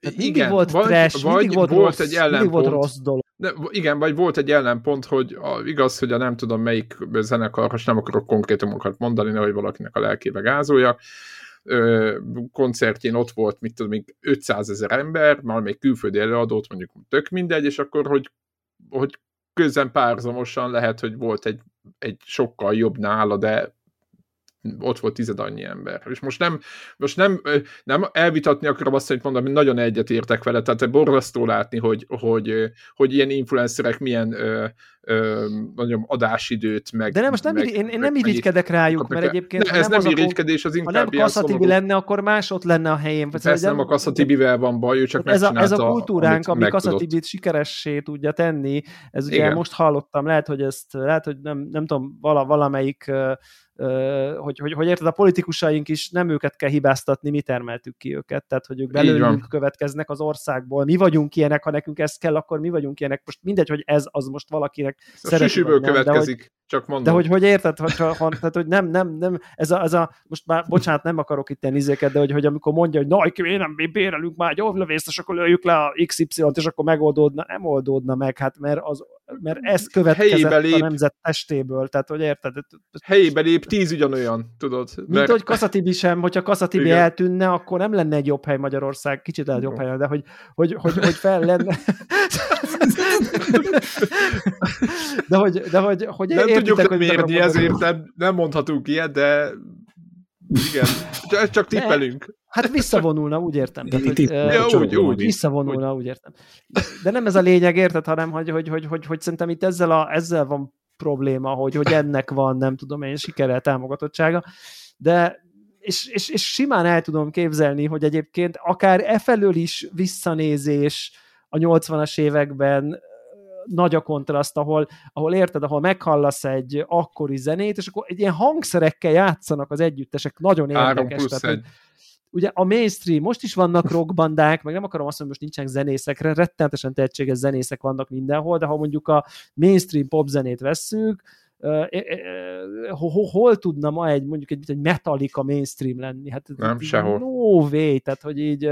Tehát mindig igen, volt vagy, trash, vagy mindig volt, volt rossz, egy ellenpont, mindig volt rossz dolog. De, igen, vagy volt egy ellenpont, hogy a, igaz, hogy a nem tudom melyik zenekar, most nem akarok konkrétumokat mondani, nehogy valakinek a lelkébe gázoljak, ö, koncertjén ott volt, mit tudom, még 500 ezer ember, már még külföldi előadót, mondjuk tök mindegy, és akkor, hogy, hogy közben párzamosan lehet, hogy volt egy, egy sokkal jobb nála, de ott volt tized annyi ember. És most nem, most nem, nem elvitatni akarom azt, hogy mondom, hogy nagyon egyet értek vele, tehát borzasztó látni, hogy, hogy, hogy ilyen influencerek milyen ö, ö, nagyon adásidőt, meg... De nem, most nem, meg, én, én nem irigykedek rájuk, mert egyébként... Ne, ez nem, nem irigykedés, az inkább Ha nem Kasszatibi lenne, akkor más ott lenne a helyén. Ez nem, nem a Kasszatibivel van baj, ő csak ez a, ez a kultúránk, ami Kasszatibit sikeressé tudja tenni, ez ugye Igen. most hallottam, lehet, hogy ezt, lehet, hogy nem, nem tudom, vala, valamelyik hogy, hogy, hogy érted, a politikusaink is nem őket kell hibáztatni, mi termeltük ki őket, tehát hogy ők belőlünk következnek az országból, mi vagyunk ilyenek, ha nekünk ez kell, akkor mi vagyunk ilyenek, most mindegy, hogy ez az most valakinek szerető, következik. De hogy, csak mondom. De hogy, hogy érted, hogy, ha, tehát, hogy nem, nem, nem, ez a, ez a, most már, bocsánat, nem akarok itt ilyen izéket, de hogy, hogy amikor mondja, hogy na, én nem bérelünk már egy ovlövészt, és akkor lőjük le a XY-t, és akkor megoldódna, nem oldódna meg, hát mert, az, mert ez következett lép, a nemzet testéből, tehát hogy érted? Helyébe lép tíz ugyanolyan, tudod. Mint mert... hogy Kaszatibi sem, hogyha Kaszatibi Igen. eltűnne, akkor nem lenne egy jobb hely Magyarország, kicsit egy jobb hely, de hogy, hogy, hogy, hogy fel lenne. de hogy, de hogy, hogy nem tudjuk hogy mérni, ezért nem, nem mondhatunk ilyet, de igen, csak tippelünk. Hát visszavonulna, úgy értem. Tehát, hogy, ja, úgy, úgy, visszavonulna, úgy. úgy értem. De nem ez a lényeg, érted, hanem hogy, hogy, hogy, hogy, hogy szerintem itt ezzel, a, ezzel van probléma, hogy, hogy ennek van, nem tudom én, sikere, támogatottsága, de és, és, és simán el tudom képzelni, hogy egyébként akár e felől is visszanézés a 80-as években nagy a kontraszt, ahol, ahol érted, ahol meghallasz egy akkori zenét, és akkor egy ilyen hangszerekkel játszanak az együttesek, nagyon érdekes. Tehát, egy. Ugye a mainstream, most is vannak rockbandák, meg nem akarom azt mondani, most nincsenek zenészekre, rettenetesen tehetséges zenészek vannak mindenhol, de ha mondjuk a mainstream popzenét vesszük, hol, tudna ma egy mondjuk egy, egy Metallica mainstream lenni? Hát nem, sehol. No way, tehát hogy így,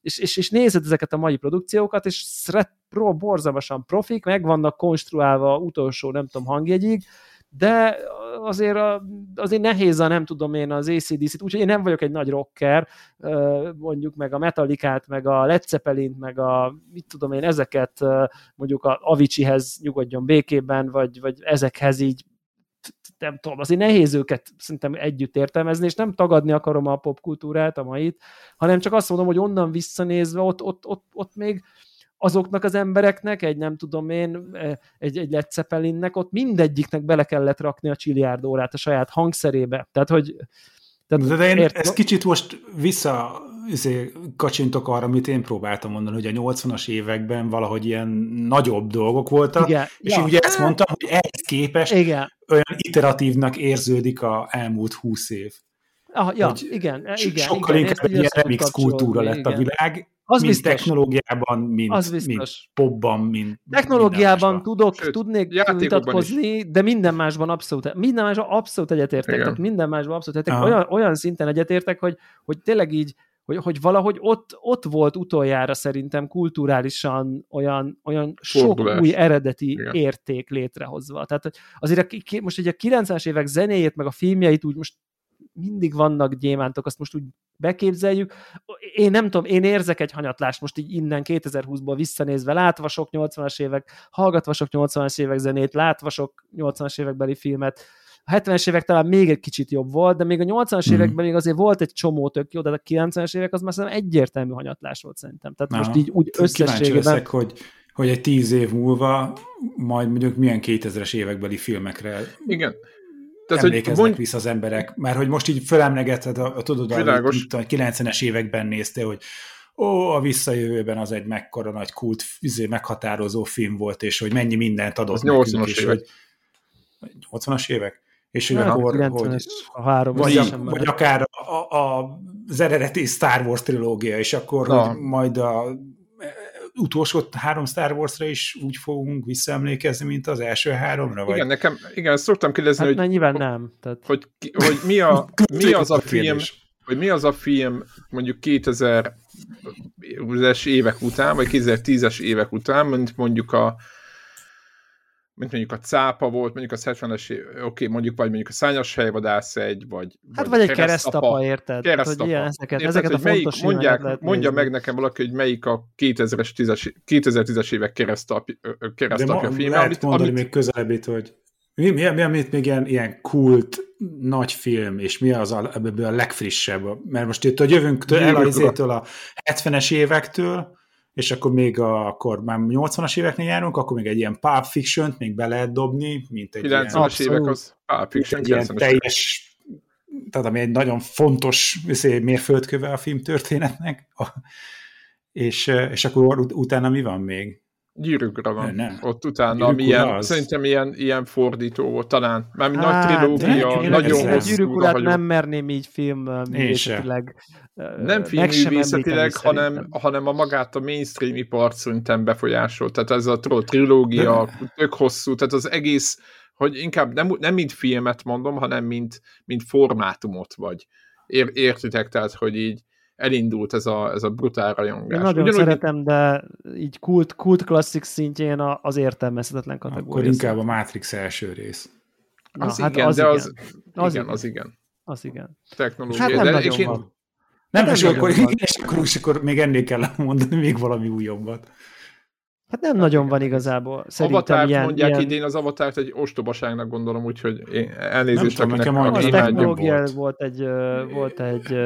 és, és, és nézed ezeket a mai produkciókat, és szret, pro, borzalmasan profik, meg vannak konstruálva utolsó, nem tudom, hangjegyig, de azért, a, azért nehéz a nem tudom én az ACDC-t, úgyhogy én nem vagyok egy nagy rocker, mondjuk meg a Metallicát, meg a Led Zeppelin-t, meg a mit tudom én, ezeket mondjuk a Aviciihez nyugodjon békében, vagy, vagy ezekhez így nem tudom, azért nehéz őket szerintem együtt értelmezni, és nem tagadni akarom a popkultúrát, a mait, hanem csak azt mondom, hogy onnan visszanézve ott, ott, ott, ott még azoknak az embereknek, egy nem tudom én, e, egy, egy Led Zeppelinnek, ott mindegyiknek bele kellett rakni a csiliárd órát a saját hangszerébe. Tehát, hogy tehát, de, de én ért... ezt kicsit most vissza izé, kacsintok arra, amit én próbáltam mondani, hogy a 80-as években valahogy ilyen nagyobb dolgok voltak, Igen. és ja. ugye ezt mondtam, hogy ehhez képest Igen. olyan iteratívnak érződik a elmúlt húsz év. Ah, ja, igen, igen. Sokkal igen, inkább egy ilyen remix kultúra lett igen. a világ, az mint biztos. technológiában, mint, az mint popban, mint Technológiában tudok, Sőt, tudnék vitatkozni, de minden másban abszolút, minden másban abszolút egyetértek, tehát minden másban abszolút egyetértek, olyan, olyan szinten egyetértek, hogy, hogy tényleg így, hogy, hogy valahogy ott, ott volt utoljára szerintem kulturálisan olyan, olyan sok új eredeti Igen. érték létrehozva. Tehát azért a, most ugye a 90-es évek zenéjét, meg a filmjeit úgy most mindig vannak gyémántok, azt most úgy beképzeljük. Én nem tudom, én érzek egy hanyatlást most így innen 2020-ból visszanézve, látva sok 80-as évek, hallgatva sok 80-as évek zenét, látva sok 80-as évekbeli filmet, a 70-es évek talán még egy kicsit jobb volt, de még a 80-as mm. években még azért volt egy csomó tök jó, de a 90-es évek az már szerintem egyértelmű hanyatlás volt szerintem. Tehát Na, most így úgy összességében... Leszek, hogy, hogy egy tíz év múlva majd mondjuk milyen 2000-es évekbeli filmekre Igen tehát, emlékeznek hogy mond... vissza az emberek. Mert hogy most így fölemlegeted, a, a, tudod, a, a 90-es években néztél, hogy ó, a visszajövőben az egy mekkora nagy kult, izé, meghatározó film volt, és hogy mennyi mindent adott az nekünk, és évek. hogy 80-as évek? És hogy hát, akkor, hogy, a három vagy, a, vagy akár a, a, az eredeti Star Wars trilógia, és akkor Na. hogy majd a utolsó három Star Wars-ra is úgy fogunk visszaemlékezni, mint az első háromra? Vagy? Igen, nekem, igen, szoktam kérdezni, hát, hogy, nyilván nem. Tehát... Hogy, hogy mi, a, mi az a film, hogy mi az a film mondjuk 2000-es évek után, vagy 2010-es évek után, mint mondjuk a mint mondjuk a cápa volt, mondjuk a 70-es, oké, okay, mondjuk vagy mondjuk a szányos helyvadász egy, vagy Hát vagy, vagy egy keresztapa, érted? Keresztapa. Hogy ilyen, ezeket, érted, ezeket hogy a melyik, mondják, mondja meg nekem valaki, hogy melyik a 2010-es, 2010-es évek keresztapja, keresztapja De filme. Lehet amit, mondani amit... még közelebbit, hogy mi, mi, mi, amit még ilyen, ilyen kult nagy film, és mi az a, ebből a legfrissebb? Mert most itt, hogy jövünk el a, a 70-es évektől, és akkor még a, akkor már 80-as éveknél járunk, akkor még egy ilyen Pulp Fiction-t még be lehet dobni, mint egy 90-es ilyen, évek az Pulp Fiction, egy ilyen teljes, tehát ami egy nagyon fontos izé, mérföldköve a film történetnek, és, és akkor ut- utána mi van még? Gyűrűkra van. Nem. Ott utána, ami ilyen, szerintem ilyen, ilyen fordító volt talán. Már hát, nagy trilógia, én nagyon hosszú. Gyűrűk nem merném így film művészetileg. Nem filmművészetileg, hanem, hanem a magát a mainstream ipart szerintem befolyásolt. Tehát ez a trilógia tök hosszú, tehát az egész, hogy inkább nem, nem mint filmet mondom, hanem mint, mint formátumot vagy. Ér, értitek? Tehát, hogy így elindult ez a, ez a brutál rajongás. Én nagyon Ugyanúgy... szeretem, de így kult, kult klasszik szintjén az értelmezhetetlen kategória. Akkor inkább a Matrix első rész. Na, az hát igen, az de igen. az, az igen, igen, az igen. Az igen. Technológia. Hát nem de, nagyon és van. Én... Nem, hát és akkor, és, akkor, és akkor még ennél kell mondani még valami újabbat. Hát nem hát nagyon van igazából. Szerintem Avatárt ilyen, mondják ilyen... idén, az avatárt egy ostobaságnak gondolom, úgyhogy én elnézést, nem akinek tudom, Az technológia volt. volt egy, volt egy...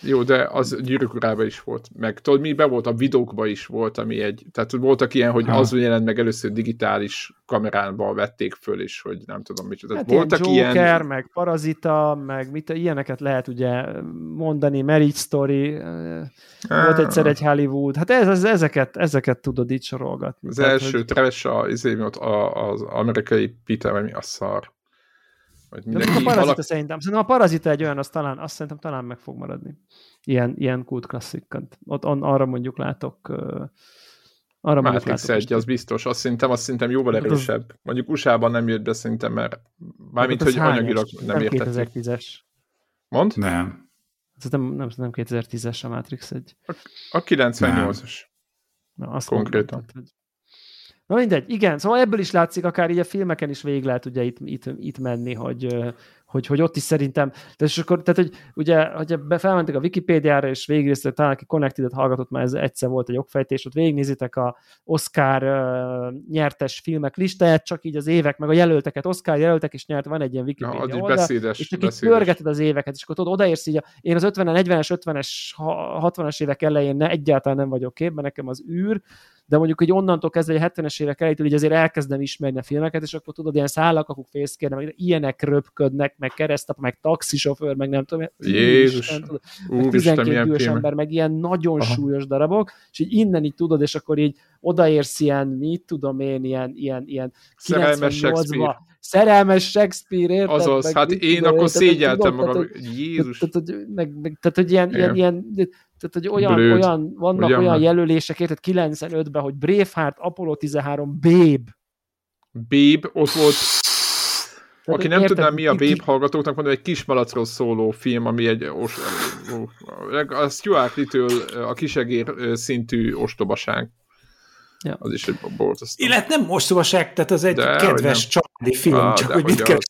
Jó, de az gyűrűk is volt. Meg tudod, mi be volt, a videókba is volt, ami egy, tehát voltak ilyen, hogy ha. az jelent meg először digitális kameránba vették föl, és hogy nem tudom mit. Hát voltak ilyen Joker, ilyen... meg Parazita, meg mit, ilyeneket lehet ugye mondani, Marriage Story, volt egyszer egy Hollywood, hát ez, ez, ezeket, ezeket tudod így sorolgatni. Az Tehát, első hogy... trash a, izé, ott a, az amerikai Peter, vagy mi a szar. Vagy mindenki a parazita alak... szerintem, szerintem a parazita egy olyan, azt, talán, azt szerintem talán meg fog maradni. Ilyen, ilyen kult klasszikkant. Ott on, arra mondjuk látok uh, arra Matrix egy, az biztos. Azt szerintem, azt szerintem jóval hát erősebb. Mondjuk USA-ban nem jött be szerintem, mert mármint, hát hogy anyagilag nem, nem értették. 2010-es. Mond? Nem. Szerintem nem, nem 2010-es a Matrix egy. A, a 98-as. Na, azt Konkrétan. Mondom, hogy... Na mindegy, igen, szóval ebből is látszik, akár így a filmeken is végig lehet ugye itt, itt, itt menni, hogy, hogy, hogy ott is szerintem, tehát, és akkor, tehát hogy ugye, hogy felmentek a Wikipédiára, és végignéztek, talán aki Connected-et hallgatott, már ez egyszer volt egy okfejtés, ott végignézitek a Oscar uh, nyertes filmek listáját, csak így az évek, meg a jelölteket, Oscar jelöltek is nyert, van egy ilyen Wikipédia ja, oldal, beszédes, és csak beszédes. így pörgeted az éveket, és akkor tudod, odaérsz így, a, én az 50 40-es, 50-es, 60-as évek elején ne, egyáltalán nem vagyok képben, nekem az űr, de mondjuk, hogy onnantól kezdve, hogy a 70-es évek elejétől így azért elkezdem ismerni a filmeket, és akkor tudod, ilyen szállakakuk fészkérne, meg ilyenek röpködnek, meg keresztap, meg taxisofőr, meg nem tudom. Jézus, Isten, tudod, meg 12 dühös ember, meg ilyen nagyon Aha. súlyos darabok, és így innen így tudod, és akkor így odaérsz ilyen, mit tudom én, ilyen, ilyen, ilyen 98-ba, szerelmes Shakespeare, érted? Azaz, meg, hát én akkor szégyeltem magam, Jézus. Tehát, hogy ilyen, ilyen, ilyen tehát, hogy olyan, Blőd. olyan vannak Ugyan olyan jelölések, érted 95-ben, hogy Braveheart, Apollo 13, Babe. Babe, ott volt tehát, Aki nem érted, tudná, mi a Babe hallgatóknak mondom, egy kis malacról szóló film, ami egy os, a Stuart Little a kisegér szintű ostobaság. Ja. Az is egy borzasztó. Illetve nem mostobaság, tehát az egy de, kedves családi film, ah, csak hogy mit, keres,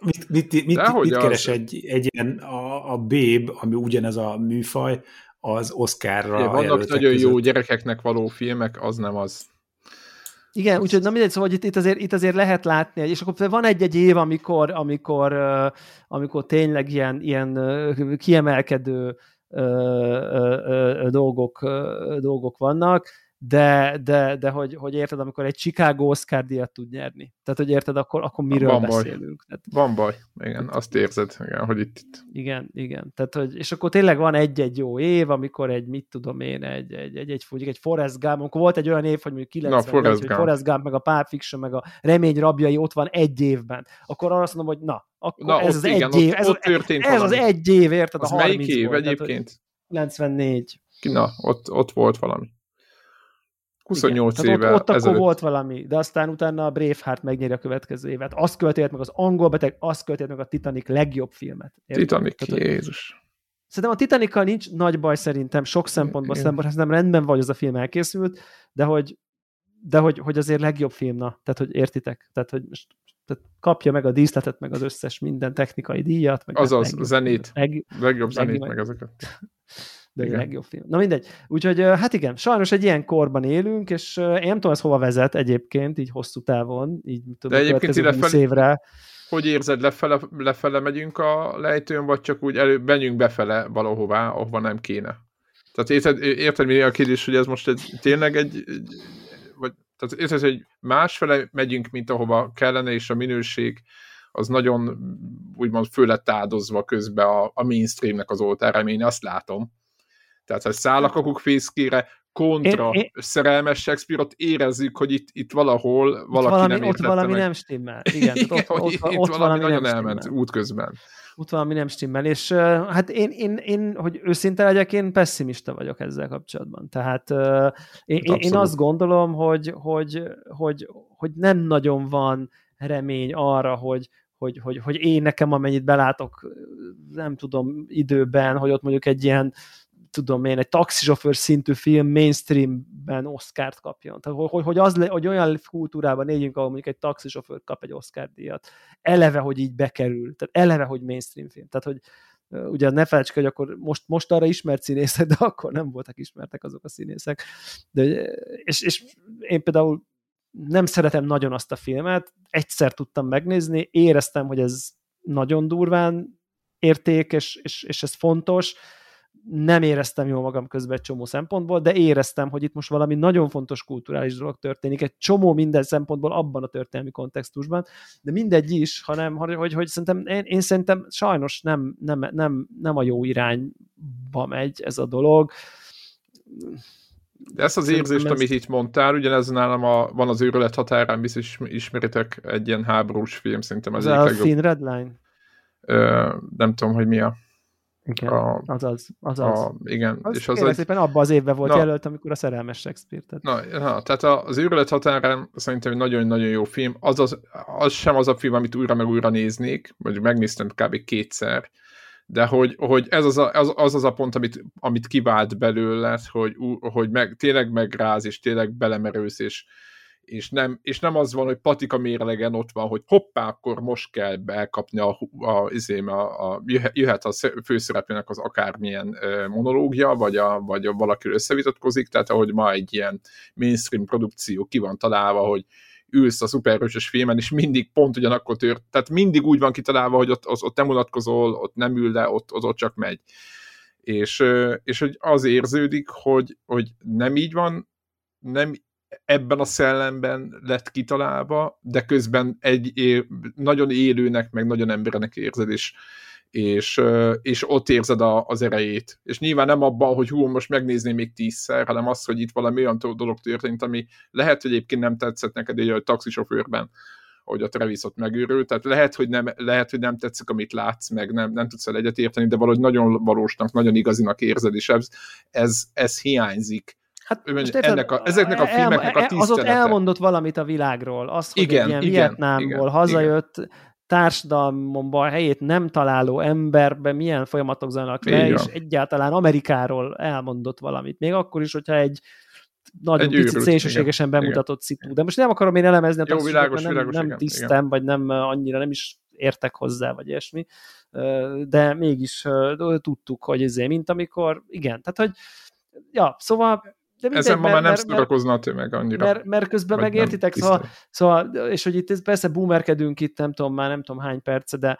mit, mit, mit, mit, mit keres egy, egy ilyen a, a Babe, ami ugyanez a műfaj, az Oscarra ja, Vannak nagyon között. jó gyerekeknek való filmek, az nem az. Igen, úgyhogy na mindegy, szóval hogy itt, itt, azért, itt azért lehet látni, és akkor van egy-egy év, amikor, amikor, amikor tényleg ilyen, ilyen kiemelkedő dolgok, dolgok vannak, de, de, de hogy, hogy érted, amikor egy Chicago Oscar díjat tud nyerni. Tehát, hogy érted, akkor, akkor miről Van beszélünk. Tehát, Van baj, igen, azt érzed, igen, hogy itt, itt. Igen, igen. Tehát, hogy, és akkor tényleg van egy-egy jó év, amikor egy, mit tudom én, egy, egy, egy, egy, egy, egy Forrest Gump, amikor volt egy olyan év, hogy mondjuk 90 Na, Forrest, hogy Gump. Forrest Gump, meg a Pulp Fiction, meg a Remény rabjai ott van egy évben, akkor arra azt mondom, hogy na, akkor na, ez az igen, egy év, ez, ott az, ez az egy év, érted? Az a melyik év volt, egyébként? Tehát, 94. Na, ott, ott volt valami. 28 Igen. éve. ott, ott ezelőtt... akkor volt valami, de aztán utána a Braveheart megnyeri a következő évet. Azt követőt meg az angol beteg, azt követőt meg a Titanic legjobb filmet. Érted? Titanic, Tehát, Jézus. Szerintem a Titanic nincs nagy baj szerintem, sok szempontból szempontból, nem rendben vagy az a film elkészült, de hogy, de hogy, hogy azért legjobb film, na, tehát hogy értitek, tehát hogy most tehát kapja meg a díszletet, meg az összes minden technikai díjat. Meg Azaz, legjobb, zenét, leg, legjobb zenét, meg, meg ezeket. de igen. legjobb film. Na mindegy. Úgyhogy hát igen, sajnos egy ilyen korban élünk, és én nem tudom, ez hova vezet egyébként, így hosszú távon, így tudom, de egyébként ide fel, évre. Hogy érzed, lefele, lefele megyünk a lejtőn, vagy csak úgy elő, menjünk befele valahová, ahova nem kéne? Tehát érted, érted mi a kérdés, hogy ez most egy, tényleg egy, egy vagy, tehát érted, hogy másfele megyünk, mint ahova kellene, és a minőség az nagyon úgymond föl lett áldozva közben a, a mainstreamnek az oltára, én azt látom. Tehát, ha szállak a fészkére, kontra én, én... szerelmes Shakespeare, érezzük, hogy itt, itt valahol valaki itt valami, nem Ott valami meg. nem stimmel. Igen, Igen ott, ott, ott, ott valami, valami nagyon elment stimmel. útközben. Ott valami nem stimmel, és uh, hát én, én, én, hogy őszinte legyek, én pessimista vagyok ezzel kapcsolatban. Tehát uh, én, én, én azt gondolom, hogy, hogy, hogy, hogy nem nagyon van remény arra, hogy, hogy, hogy, hogy én nekem amennyit belátok, nem tudom, időben, hogy ott mondjuk egy ilyen tudom én, egy taxisofőr szintű film mainstreamben Oscar-t kapjon. Tehát, hogy, hogy, az hogy olyan kultúrában éljünk, ahol mondjuk egy taxisofőr kap egy Oscar díjat. Eleve, hogy így bekerül. Tehát eleve, hogy mainstream film. Tehát, hogy ugye ne felejtsük, hogy akkor most, most arra ismert színészek, de akkor nem voltak ismertek azok a színészek. De, és, és én például nem szeretem nagyon azt a filmet, egyszer tudtam megnézni, éreztem, hogy ez nagyon durván érték, és, és, és ez fontos, nem éreztem jól magam közben egy csomó szempontból, de éreztem, hogy itt most valami nagyon fontos kulturális dolog történik, egy csomó minden szempontból abban a történelmi kontextusban, de mindegy is, hanem hogy, hogy, szerintem, én, én szerintem sajnos nem, nem, nem, nem a jó irányba megy ez a dolog. De ezt az Szerintem érzést, ez... amit itt mondtál, ugyanez nálam a, van az őrület határán, biztos ismeritek egy ilyen háborús film, szerintem ez, ez a legjobb. Thin Red Line? Ö, nem tudom, hogy mi a igen, a, azaz, azaz. A, igen, az és az egy... szépen abban az évben volt na, jelölt, amikor a szerelmes Shakespeare. Tehát. Na, na, tehát az őrület határán szerintem egy nagyon-nagyon jó film. Az, az, az sem az a film, amit újra meg újra néznék, vagy megnéztem kb. kétszer, de hogy, hogy ez az, a, az, az, az a pont, amit, amit kivált belőle, hogy, hogy meg, tényleg megráz, és tényleg belemerősz, és, és nem, és nem az van, hogy patika mérlegen ott van, hogy hoppá, akkor most kell belkapni a, a, izém, a, a, jöhet a főszereplőnek az akármilyen monológia, vagy, a, vagy a valaki összevitatkozik, tehát ahogy ma egy ilyen mainstream produkció ki van találva, hogy ülsz a szuperhősös filmen, és mindig pont ugyanakkor tört, tehát mindig úgy van kitalálva, hogy ott, ott, ott nem unatkozol, ott nem ül le, ott, ott, ott csak megy. És, és hogy az érződik, hogy, hogy nem így van, nem ebben a szellemben lett kitalálva, de közben egy é, nagyon élőnek, meg nagyon embernek érzed, és, és, és ott érzed a, az erejét. És nyilván nem abban, hogy hú, most megnézném még tízszer, hanem az, hogy itt valami olyan dolog történt, ami lehet, hogy egyébként nem tetszett neked egy a taxisofőrben, hogy a Travis ott megőrült, tehát lehet, hogy nem, lehet, hogy nem tetszik, amit látsz, meg nem, nem tudsz el egyet érteni, de valahogy nagyon valósnak, nagyon igazinak érzed, és ez, ez, ez hiányzik Hát most ennek a, ezeknek a filmeknek a tisztelete. Az ott elmondott valamit a világról. Az, hogy igen, egy ilyen igen, Vietnámból igen, hazajött, igen. társadalomban helyét nem találó emberbe milyen folyamatok zajlanak le, és egyáltalán Amerikáról elmondott valamit. Még akkor is, hogyha egy nagyon egy picit szélsőségesen bemutatott igen, szitu. De most nem akarom én elemezni a Jó, világos, nem, világos, nem igen, tisztem, igen. vagy nem annyira nem is értek hozzá, vagy ilyesmi, de mégis tudtuk, hogy ezért, mint amikor, igen, tehát hogy ja, szóval de mindegy, Ezen ma már nem szórakozna a tömeg annyira. Mert, mert közben megértitek, szóval, szóval, és hogy itt persze boomerkedünk itt, nem tudom már nem tudom hány perce, de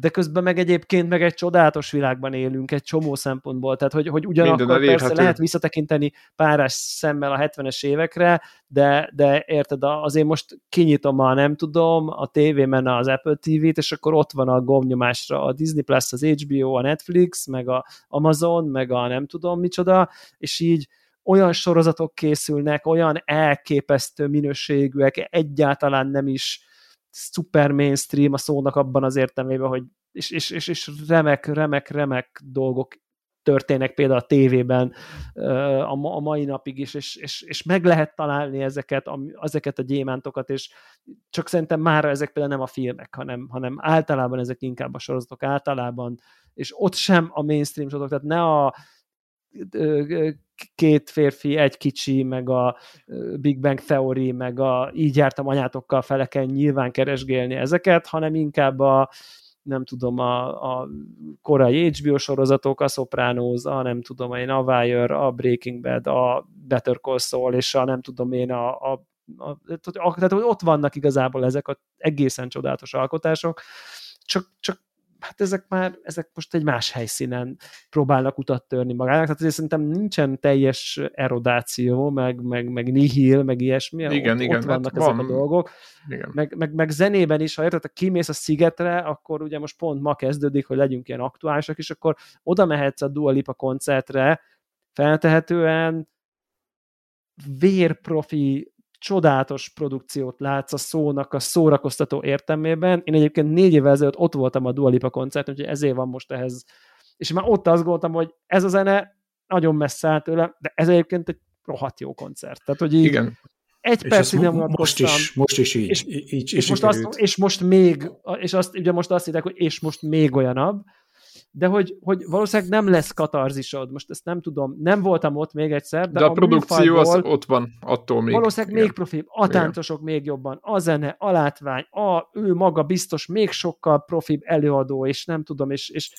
de közben meg egyébként meg egy csodálatos világban élünk egy csomó szempontból, tehát hogy, hogy ugyanakkor persze lehet visszatekinteni párás szemmel a 70-es évekre, de, de érted, azért most kinyitom a nem tudom, a tévében az Apple TV-t, és akkor ott van a gombnyomásra a Disney Plus, az HBO, a Netflix, meg a Amazon, meg a nem tudom micsoda, és így olyan sorozatok készülnek, olyan elképesztő minőségűek, egyáltalán nem is szuper mainstream a szónak abban az értelmében, hogy és, és, és, és remek, remek, remek dolgok történnek például a tévében a, mai napig is, és, és, és meg lehet találni ezeket ezeket a gyémántokat, és csak szerintem már ezek például nem a filmek, hanem, hanem általában ezek inkább a sorozatok általában, és ott sem a mainstream sorozatok, tehát ne a két férfi, egy kicsi, meg a Big Bang Theory, meg a így jártam anyátokkal feleken nyilván keresgélni ezeket, hanem inkább a nem tudom, a, a korai HBO sorozatok, a Sopranos, a nem tudom én, a Wire, a Breaking Bad, a Better Call Saul, és a nem tudom én, a, a, a, a tehát ott vannak igazából ezek a egészen csodálatos alkotások, csak, csak hát ezek már, ezek most egy más helyszínen próbálnak utat törni magának, tehát ezért szerintem nincsen teljes erodáció, meg, meg, meg nihil, meg ilyesmi, igen, ott, igen, ott vannak hát ezek van. a dolgok, igen. Meg, meg, meg zenében is, ha érted, ha kimész a szigetre, akkor ugye most pont ma kezdődik, hogy legyünk ilyen aktuálisak, és akkor oda mehetsz a Dua Lipa koncertre, feltehetően vérprofi csodálatos produkciót látsz a szónak a szórakoztató értelmében. Én egyébként négy évvel ezelőtt ott voltam a Dua Lipa koncert, úgyhogy ezért van most ehhez. És már ott azt gondoltam, hogy ez a zene nagyon messze áll tőle, de ez egyébként egy rohadt jó koncert. Tehát, hogy így Igen. Egy percig nem most is, most is így. És, így, és, most azt, és most még, és azt, ugye most azt hittek, hogy és most még olyanabb, de hogy, hogy valószínűleg nem lesz katarzisod, most ezt nem tudom, nem voltam ott még egyszer, de, de a, a produkció az ott van, attól még. Valószínűleg igen. még profibb, a táncosok még jobban, a zene, a látvány, a, ő maga biztos még sokkal profibb előadó, és nem tudom, és, és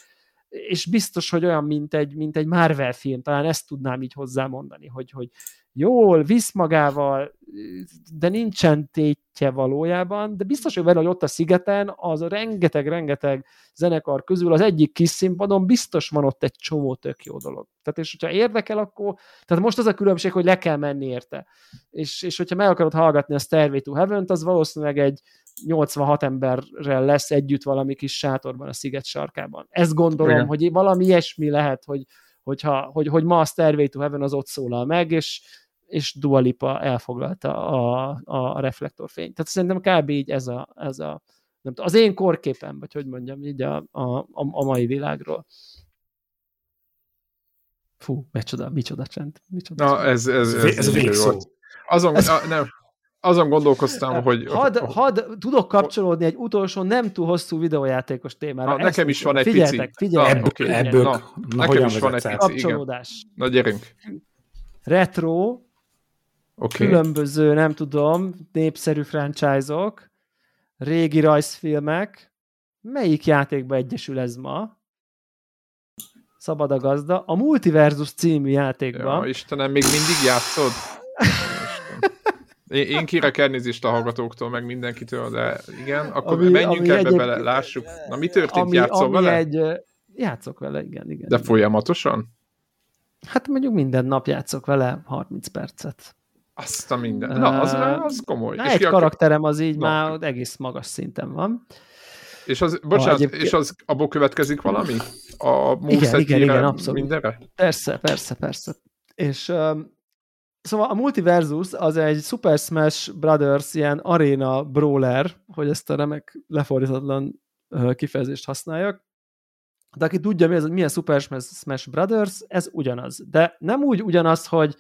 és biztos, hogy olyan, mint egy, mint egy Marvel film, talán ezt tudnám így hozzámondani, hogy, hogy jól visz magával, de nincsen tétje valójában, de biztos, hogy benne, hogy ott a szigeten az a rengeteg-rengeteg zenekar közül az egyik kis színpadon biztos van ott egy csomó tök jó dolog. Tehát és hogyha érdekel, akkor, tehát most az a különbség, hogy le kell menni érte. És, és hogyha meg akarod hallgatni a Stairway to Heaven-t, az valószínűleg egy 86 emberrel lesz együtt valami kis sátorban a sziget sarkában. Ezt gondolom, Igen. hogy valami ilyesmi lehet, hogy, hogyha, hogy, hogy ma a Stairway to Heaven az ott szólal meg, és és Dua Lipa elfoglalta a, a, reflektorfényt. Tehát szerintem kb. így ez a, ez a nem tudom, az én korképem, vagy hogy mondjam, így a, a, a mai világról. Fú, micsoda, micsoda csend. Micsoda Na, ez, ez, ez, ez, ez végszó. Azon, ez... A, nem, azon gondolkoztam, hogy... Had, had, tudok kapcsolódni egy utolsó, nem túl hosszú videójátékos témára. Na, nekem is van egy figyeljetek, pici. Figyeljetek, ebből, figyeljetek. ebből, na, na, nekem is van egy pici, kapcsolódás. Igen. Na, gyerünk. Retro, Okay. Különböző, nem tudom, népszerű franchise-ok, régi rajzfilmek. Melyik játékba egyesül ez ma? Szabad a gazda. A Multiversus című játékban. Ja, Istenem, még mindig játszod? Én, kérek elnézést a hallgatóktól, meg mindenkitől, de igen, akkor ami, menjünk ami ebbe bele, lássuk. Na, mi történt? Ami, Játszol ami vele? Egy, játszok vele, igen, igen. De igen. folyamatosan? Hát mondjuk minden nap játszok vele 30 percet. Azt a minden. Na, az, az komoly. Na, és egy karakterem az így Na. már egész magas szinten van. És az, bocsánat, egyéb... és az abból következik valami? A igen, igen, igen, abszolút. mindenre? Persze, persze, persze. És um, szóval a Multiversus az egy Super Smash Brothers ilyen arena brawler, hogy ezt a remek lefordítatlan kifejezést használjak. De aki tudja, mi az, milyen Super Smash Brothers, ez ugyanaz. De nem úgy ugyanaz, hogy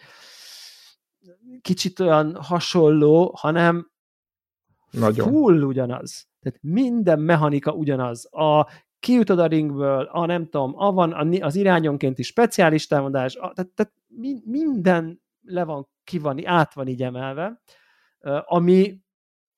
kicsit olyan hasonló, hanem Nagyon. full ugyanaz. Tehát minden mechanika ugyanaz. A kiütöd a ringből, a nem tudom, a van az irányonkénti speciális támadás, a, tehát, tehát minden le van, ki van, át van így emelve, ami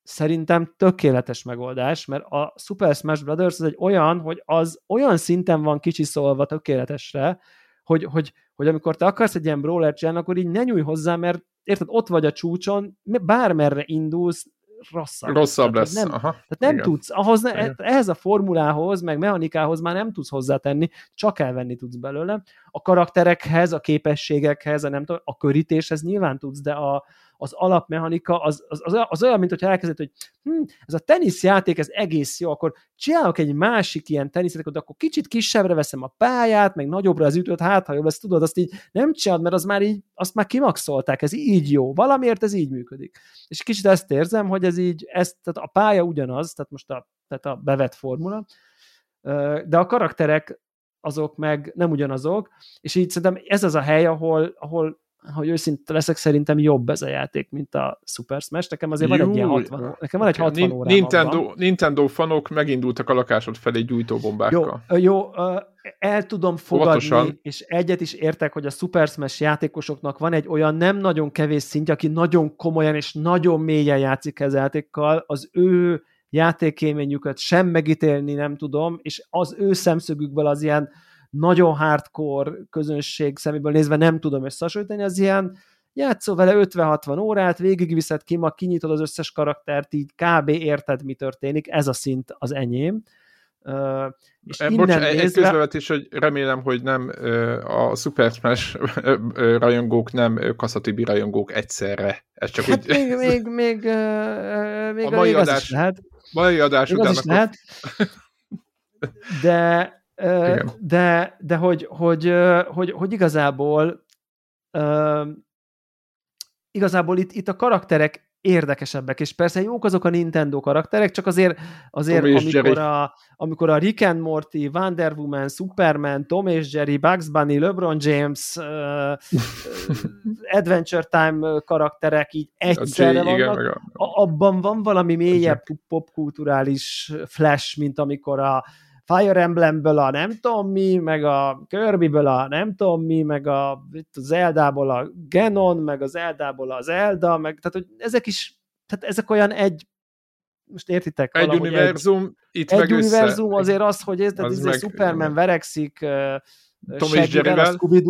szerintem tökéletes megoldás, mert a Super Smash Brothers az egy olyan, hogy az olyan szinten van kicsiszolva tökéletesre, hogy, hogy, hogy amikor te akarsz egy ilyen brawler akkor így ne nyújj hozzá, mert érted, ott vagy a csúcson, bármerre indulsz, rosszabb. Rosszabb tehát, lesz. Nem, Aha, tehát nem igen. tudsz, ahhoz ne, igen. ehhez a formulához, meg mechanikához már nem tudsz hozzátenni, csak elvenni tudsz belőle. A karakterekhez, a képességekhez, a nem tudom, a körítéshez nyilván tudsz, de a, az alapmechanika az, az, az, az olyan, mint hogyha elkezdett, hogy hm, ez a teniszjáték, ez egész jó, akkor csinálok egy másik ilyen teniszjátékot, akkor kicsit kisebbre veszem a pályát, meg nagyobbra az ütőt, hát ha jobb, ezt tudod, azt így nem csinálod, mert az már így, azt már kimaxolták, ez így jó, valamiért ez így működik. És kicsit ezt érzem, hogy ez így, ez, tehát a pálya ugyanaz, tehát most a, tehát a bevett formula, de a karakterek azok meg nem ugyanazok, és így szerintem ez az a hely, ahol, ahol hogy őszinte leszek, szerintem jobb ez a játék, mint a Super Smash. Nekem azért Jú, van egy ilyen 60, nekem van egy 60 órám Nintendo, abban. Nintendo fanok megindultak a lakásod felé gyújtóbombákkal. Jó, jó el tudom fogadni, Óvatosan. és egyet is értek, hogy a Super Smash játékosoknak van egy olyan nem nagyon kevés szintje, aki nagyon komolyan és nagyon mélyen játszik ez játékkal, az ő játékélményüket sem megítélni nem tudom, és az ő szemszögükből az ilyen nagyon hardcore közönség szeméből nézve nem tudom összehasonlítani, az ilyen játszol vele 50-60 órát, végigviszed ki, ma kinyitod az összes karaktert, így kb. érted, mi történik, ez a szint az enyém. Uh, és e, Bocs, nézve... egy közbevetés, hogy remélem, hogy nem a Super Smash rajongók nem Kaszatibi rajongók egyszerre. Ez csak hát úgy... még, még, még, még, a mai még adás, az is lehet. Mai adás még után az is akkor... lehet. De de, de hogy, hogy, hogy, hogy igazából igazából itt, itt a karakterek érdekesebbek, és persze jók azok a Nintendo karakterek, csak azért, azért amikor, a, amikor a Rick and Morty, Wonder Woman, Superman, Tom és Jerry, Bugs Bunny, LeBron James, uh, Adventure Time karakterek így egyszerre vannak, igen, a, abban van valami mélyebb popkulturális flash, mint amikor a Fire Emblemből a nem tudom mi, meg a Kirby-ből a nem tudom mi, meg a, Zeldából a Genon, meg az Zeldából az Zelda, meg tehát hogy ezek is, tehát ezek olyan egy most értitek? Egy univerzum, egy, itt egy meg univerzum össze. azért az, hogy ez, az ez meg, Superman verekszik Tom és Jerryvel. a scooby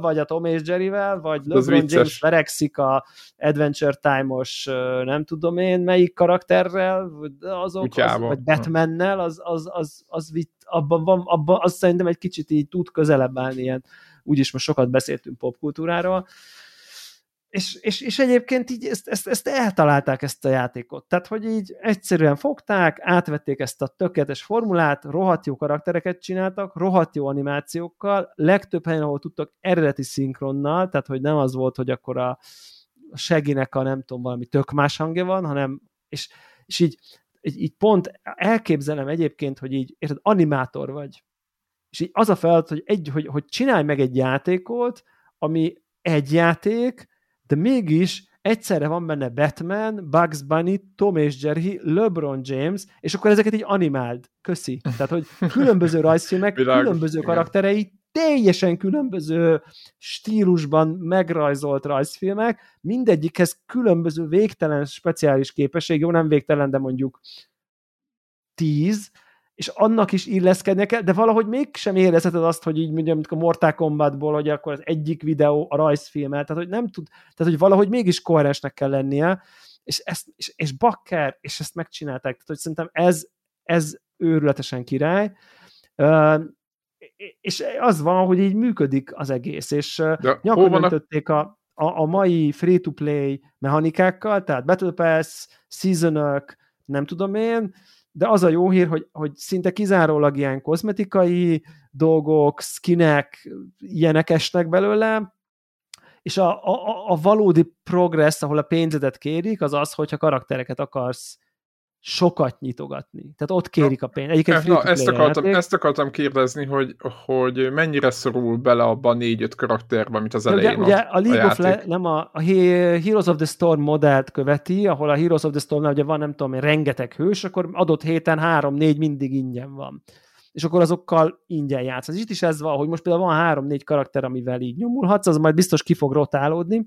vagy a Tom és Jerryvel, vagy LeBron James verekszik a Adventure Time-os, nem tudom én, melyik karakterrel, azok, az, vagy Batmannel, az, az, az, az, az abban van, abban, az szerintem egy kicsit így tud közelebb állni ilyen, úgyis most sokat beszéltünk popkultúráról, és, és, és egyébként így ezt, ezt, ezt eltalálták ezt a játékot. Tehát, hogy így egyszerűen fogták, átvették ezt a tökéletes formulát, rohadt jó karaktereket csináltak, rohadt jó animációkkal, legtöbb helyen, ahol tudtak eredeti szinkronnal, tehát, hogy nem az volt, hogy akkor a, seginek a nem tudom, valami tök más hangja van, hanem, és, és így, így, így pont elképzelem egyébként, hogy így, érted, animátor vagy, és így az a feladat, hogy, egy, hogy, hogy csinálj meg egy játékot, ami egy játék, de mégis egyszerre van benne Batman, Bugs Bunny, Tom és Jerry, LeBron James, és akkor ezeket így animáld. Köszi. Tehát, hogy különböző rajzfilmek, különböző karakterei, teljesen különböző stílusban megrajzolt rajzfilmek, mindegyikhez különböző végtelen speciális képesség, jó, nem végtelen, de mondjuk tíz, és annak is illeszkednie kell, de valahogy mégsem érezheted azt, hogy így mondjam, mint a Mortal Kombatból, hogy akkor az egyik videó a rajzfilmet, tehát hogy nem tud, tehát hogy valahogy mégis koherensnek kell lennie, és, ezt, és, és bakker, és ezt megcsinálták, tehát hogy szerintem ez, ez őrületesen király, uh, és az van, hogy így működik az egész, és nyakon öntötték a, a, a mai free-to-play mechanikákkal, tehát Battle Pass, season nem tudom én, de az a jó hír, hogy, hogy szinte kizárólag ilyen kozmetikai dolgok, skinek, ilyenek esnek belőle, és a, a, a valódi progress, ahol a pénzedet kérik, az az, hogyha karaktereket akarsz sokat nyitogatni. Tehát ott kérik a pénzt. Egyébként Na, ezt, akartam, ezt akartam kérdezni, hogy, hogy mennyire szorul bele abban négy-öt karakterbe, mint az elején ugye, ugye a League a of Le- nem a, a Heroes of the Storm modellt követi, ahol a Heroes of the storm ugye van, nem tudom, rengeteg hős, akkor adott héten három-négy mindig ingyen van. És akkor azokkal ingyen játsz. Itt is ez van, hogy most például van három-négy karakter, amivel így nyomulhatsz, az majd biztos ki fog rotálódni,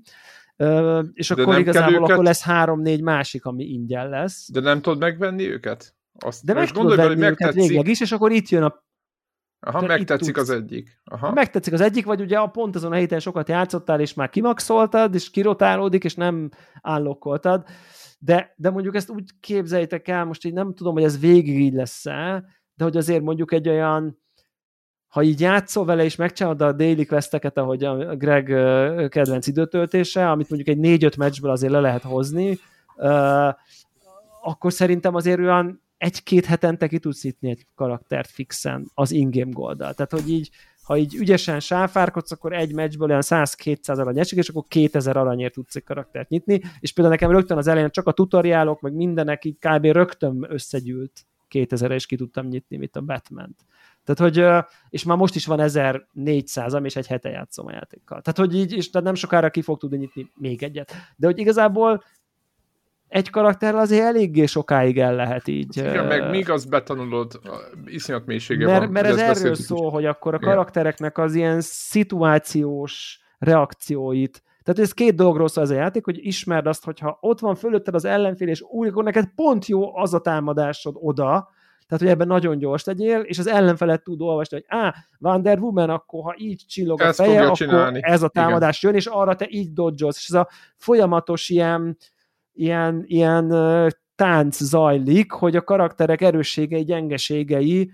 és De akkor igazából őket... akkor lesz három-négy másik, ami ingyen lesz. De nem tudod megvenni őket? Azt De meg tudod venni őket végleg is, és akkor itt jön a Aha, megtetszik az egyik. Aha. Megtetszik az egyik, vagy ugye a pont azon a héten sokat játszottál, és már kimaxoltad, és kirotálódik, és nem állokkoltad. De, de mondjuk ezt úgy képzeljétek el, most így nem tudom, hogy ez végig így lesz-e, de hogy azért mondjuk egy olyan ha így játszol vele, és megcsinálod a daily questeket, ahogy a Greg kedvenc időtöltése, amit mondjuk egy négy-öt meccsből azért le lehet hozni, akkor szerintem azért olyan egy-két hetente ki tudsz nyitni egy karaktert fixen az in-game golddal. Tehát, hogy így, ha így ügyesen sáfárkodsz, akkor egy meccsből olyan 100-200 arany esik, és akkor 2000 aranyért tudsz egy karaktert nyitni, és például nekem rögtön az elején csak a tutoriálok, meg mindenek így kb. rögtön összegyűlt 2000 és ki tudtam nyitni, mint a Batman-t. Tehát, hogy, és már most is van 1400, ami és egy hete játszom a játékkal. Tehát, hogy így, és tehát nem sokára ki fog tudni nyitni még egyet. De hogy igazából egy karakterrel azért eléggé sokáig el lehet így. Igen, uh, meg míg azt betanulod, iszonyat mélysége mert, van. Mert ez erről szól, hogy akkor a karaktereknek az ilyen szituációs reakcióit, tehát ez két dologról szól ez a játék, hogy ismerd azt, hogyha ott van fölötted az ellenfél, és úgy, akkor neked pont jó az a támadásod oda, tehát, hogy ebben nagyon gyors legyél, és az ellenfelet tud olvasni, hogy á, Wonder Woman, akkor ha így csillog a feje, akkor csinálni. ez a támadás Igen. jön, és arra te így dodge és ez a folyamatos ilyen, ilyen, ilyen tánc zajlik, hogy a karakterek erősségei, gyengeségei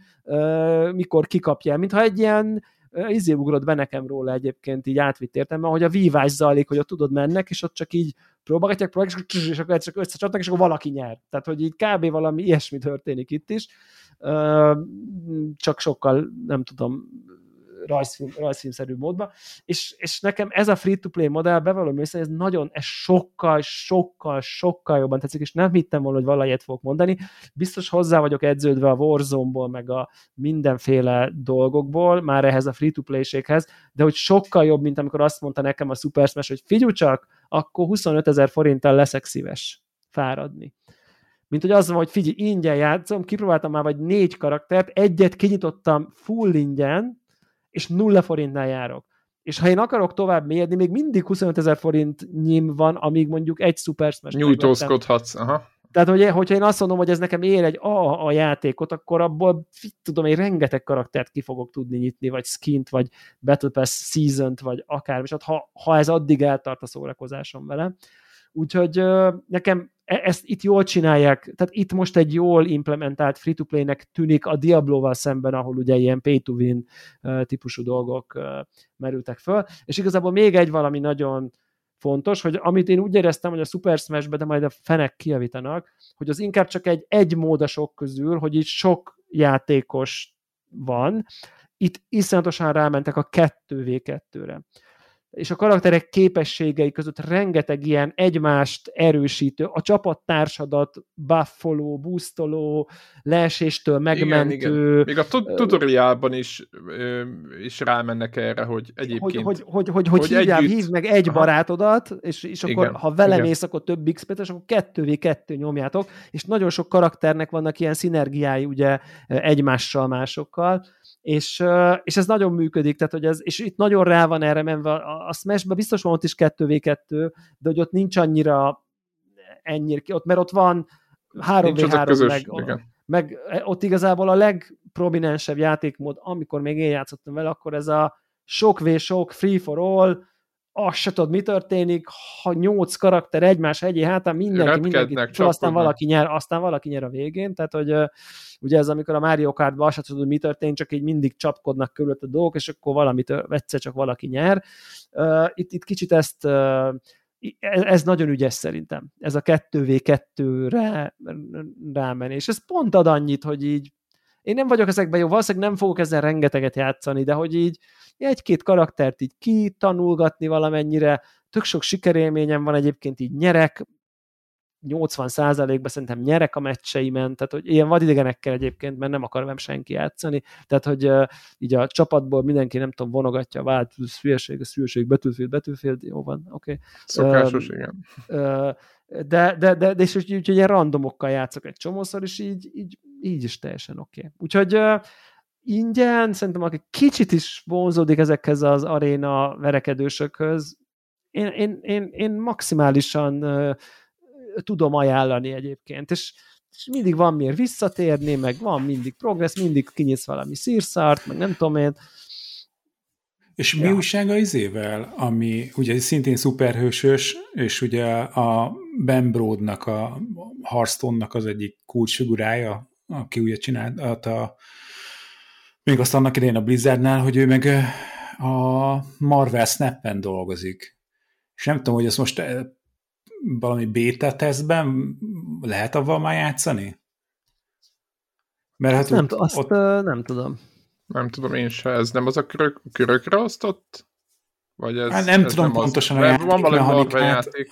mikor kikapja, mintha egy ilyen izé ugrott be nekem róla egyébként így átvitt értem, hogy a vívás zajlik, hogy ott tudod mennek, és ott csak így próbálgatják, próbálgatják, és akkor csak összecsapnak, és akkor valaki nyer. Tehát, hogy így kb. valami ilyesmi történik itt is, csak sokkal, nem tudom, rajzfilm, rajzfilmszerű módban, és, és nekem ez a free-to-play modell, bevallom őszintén, ez nagyon, ez sokkal, sokkal, sokkal jobban tetszik, és nem hittem volna, hogy valahelyet fogok mondani. Biztos hozzá vagyok edződve a Warzone-ból, meg a mindenféle dolgokból, már ehhez a free-to-play-séghez, de hogy sokkal jobb, mint amikor azt mondta nekem a Super Smash, hogy figyelj csak, akkor 25 ezer forinttal leszek szíves fáradni mint hogy az van, hogy figyelj, ingyen játszom, kipróbáltam már vagy négy karaktert, egyet kinyitottam full ingyen, és nulla forintnál járok. És ha én akarok tovább mérni, még mindig 25 ezer forint nyim van, amíg mondjuk egy Super Smash Nyújtózkodhatsz, aha. Tehát, hogy, hogyha én azt mondom, hogy ez nekem ér egy a, a játékot, akkor abból tudom, én rengeteg karaktert ki fogok tudni nyitni, vagy skint, vagy Battle Pass season vagy akár, és hát ha, ha ez addig eltart a szórakozásom vele. Úgyhogy nekem e, ezt itt jól csinálják, tehát itt most egy jól implementált free-to-play-nek tűnik a Diablo-val szemben, ahol ugye ilyen pay-to-win típusú dolgok merültek föl, és igazából még egy valami nagyon fontos, hogy amit én úgy éreztem, hogy a Super smash de majd a fenek kiavítanak, hogy az inkább csak egy egy módasok közül, hogy itt sok játékos van, itt iszonyatosan rámentek a 2v2-re és a karakterek képességei között rengeteg ilyen egymást erősítő, a csapattársadat buffoló, boostoló, leeséstől megmentő. Igen, igen. Még a tutoriálban is, is rámennek erre, hogy egyébként... Hogy, hogy, hogy, hogy, hogy, hogy hívjál, együtt... hívd meg egy Aha. barátodat, és, és akkor igen, ha vele igen. mész, akkor több xp és akkor kettővé kettő nyomjátok, és nagyon sok karakternek vannak ilyen szinergiái ugye egymással, másokkal, és, és ez nagyon működik, tehát hogy ez, és itt nagyon rá van erre menve, a, Smash-ben biztos van ott is 2v2, de hogy ott nincs annyira ennyire, ott, mert ott van 3v3, meg, igen. meg ott igazából a legprominensebb játékmód, amikor még én játszottam vele, akkor ez a sok v sok, free for all, azt se tudod, mi történik, ha nyolc karakter egymás egyé hátán, mindenki, mindenki, aztán valaki nyer, aztán valaki nyer a végén, tehát hogy ugye ez amikor a Mario Kartban azt se tudod, mi történik, csak így mindig csapkodnak körülött a dolgok, és akkor valamit egyszer csak valaki nyer. Itt, itt kicsit ezt ez nagyon ügyes szerintem, ez a 2v2-re rámenés. Ez pont ad annyit, hogy így én nem vagyok ezekben jó, valószínűleg nem fogok ezzel rengeteget játszani, de hogy így egy-két karaktert így kitanulgatni valamennyire, tök sok sikerélményem van egyébként, így nyerek, 80%-ban szerintem nyerek a meccseimen, tehát hogy ilyen vadidegenekkel egyébként, mert nem akar velem senki játszani, tehát hogy uh, így a csapatból mindenki nem tudom, vonogatja, vált, hülyeség, ez hülyeség, Battlefield, Battlefield, jó van, oké. Okay. Szokásos, uh, igen. Uh, de, de, de, de és úgy, úgy, ilyen randomokkal játszok egy csomószor, és így, így, így is teljesen oké. Okay. Úgyhogy uh, ingyen, szerintem aki kicsit is vonzódik ezekhez az aréna verekedősökhöz, én, én, én, én maximálisan uh, tudom ajánlani egyébként, és, és mindig van miért visszatérni, meg van mindig progress, mindig kinyitsz valami szírszart, meg nem tudom én. És mi ja. újság a izével, ami ugye szintén szuperhősös, és ugye a Ben Brodnak, a Hearthstone-nak az egyik kulcsfigurája, aki ugye csinált a még azt annak idején a Blizzardnál, hogy ő meg a Marvel Snap-en dolgozik. És nem tudom, hogy ezt most valami beta tesztben lehet avval már játszani? Mert hát nem, ott, azt ott... nem tudom. Nem tudom én se, ez nem az a körök, körökre osztott? Vagy ez, hát nem ez tudom nem pontosan az, a játék, van valami játék.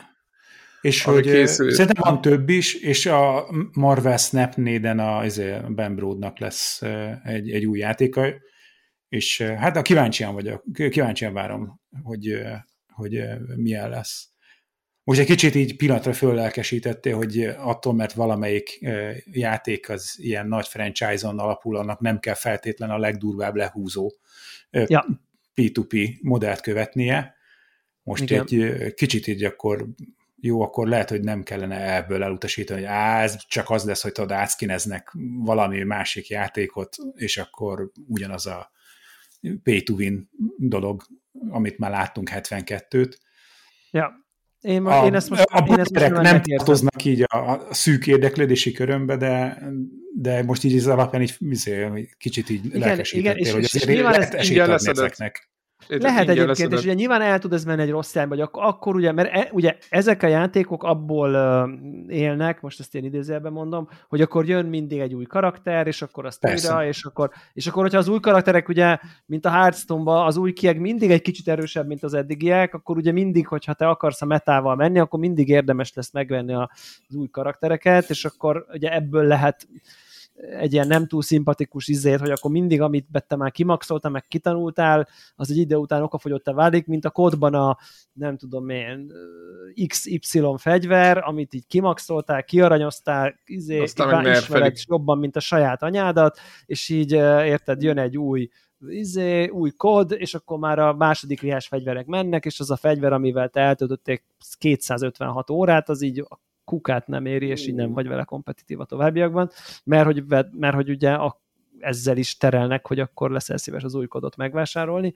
És hogy készül. szerintem van több is, és a Marvel Snap néden a, izé, a Ben Broadnak lesz egy, egy új játéka, és hát a kíváncsian vagyok, kíváncsian várom, hogy, hogy milyen lesz. Most egy kicsit így pillanatra föllelkesítettél, hogy attól, mert valamelyik játék az ilyen nagy franchise-on alapul, annak nem kell feltétlen a legdurvább lehúzó ja. P2P modellt követnie. Most Igen. egy kicsit így akkor jó, akkor lehet, hogy nem kellene ebből elutasítani, hogy á, ez csak az lesz, hogy tudod, átszkineznek valami másik játékot, és akkor ugyanaz a pay to win dolog, amit már láttunk 72-t. Ja, én, a, én ezt most, a én ezt most nem tartoznak így a, a szűk érdeklődési körömbe, de, de most így az alapján így, így kicsit így igen, lelkesítettél, igen, hogy azért lehet esélyt adni ezeknek. Lehet egyébként, és ugye nyilván el tud ez menni egy rossz irányba, hogy ak- akkor ugye, mert e, ugye ezek a játékok abból uh, élnek, most ezt én idézőjelben mondom, hogy akkor jön mindig egy új karakter, és akkor azt Persze. újra, és akkor, és akkor, hogyha az új karakterek ugye, mint a hearthstone az új kieg mindig egy kicsit erősebb, mint az eddigiek, akkor ugye mindig, hogyha te akarsz a metával menni, akkor mindig érdemes lesz megvenni az új karaktereket, és akkor ugye ebből lehet egy ilyen nem túl szimpatikus izért, hogy akkor mindig, amit te már kimaxoltál, meg kitanultál, az egy idő után okafogyottá válik, mint a kódban a, nem tudom én, XY fegyver, amit így kimaxoltál, kiaranyoztál, izé, ismered jobban, mint a saját anyádat, és így érted, jön egy új izé, új kód, és akkor már a második riás fegyverek mennek, és az a fegyver, amivel te eltöltötték 256 órát, az így kukát nem éri, és így nem vagy vele kompetitív a továbbiakban, mert hogy, mert hogy ugye a, ezzel is terelnek, hogy akkor leszel szíves az új kodot megvásárolni.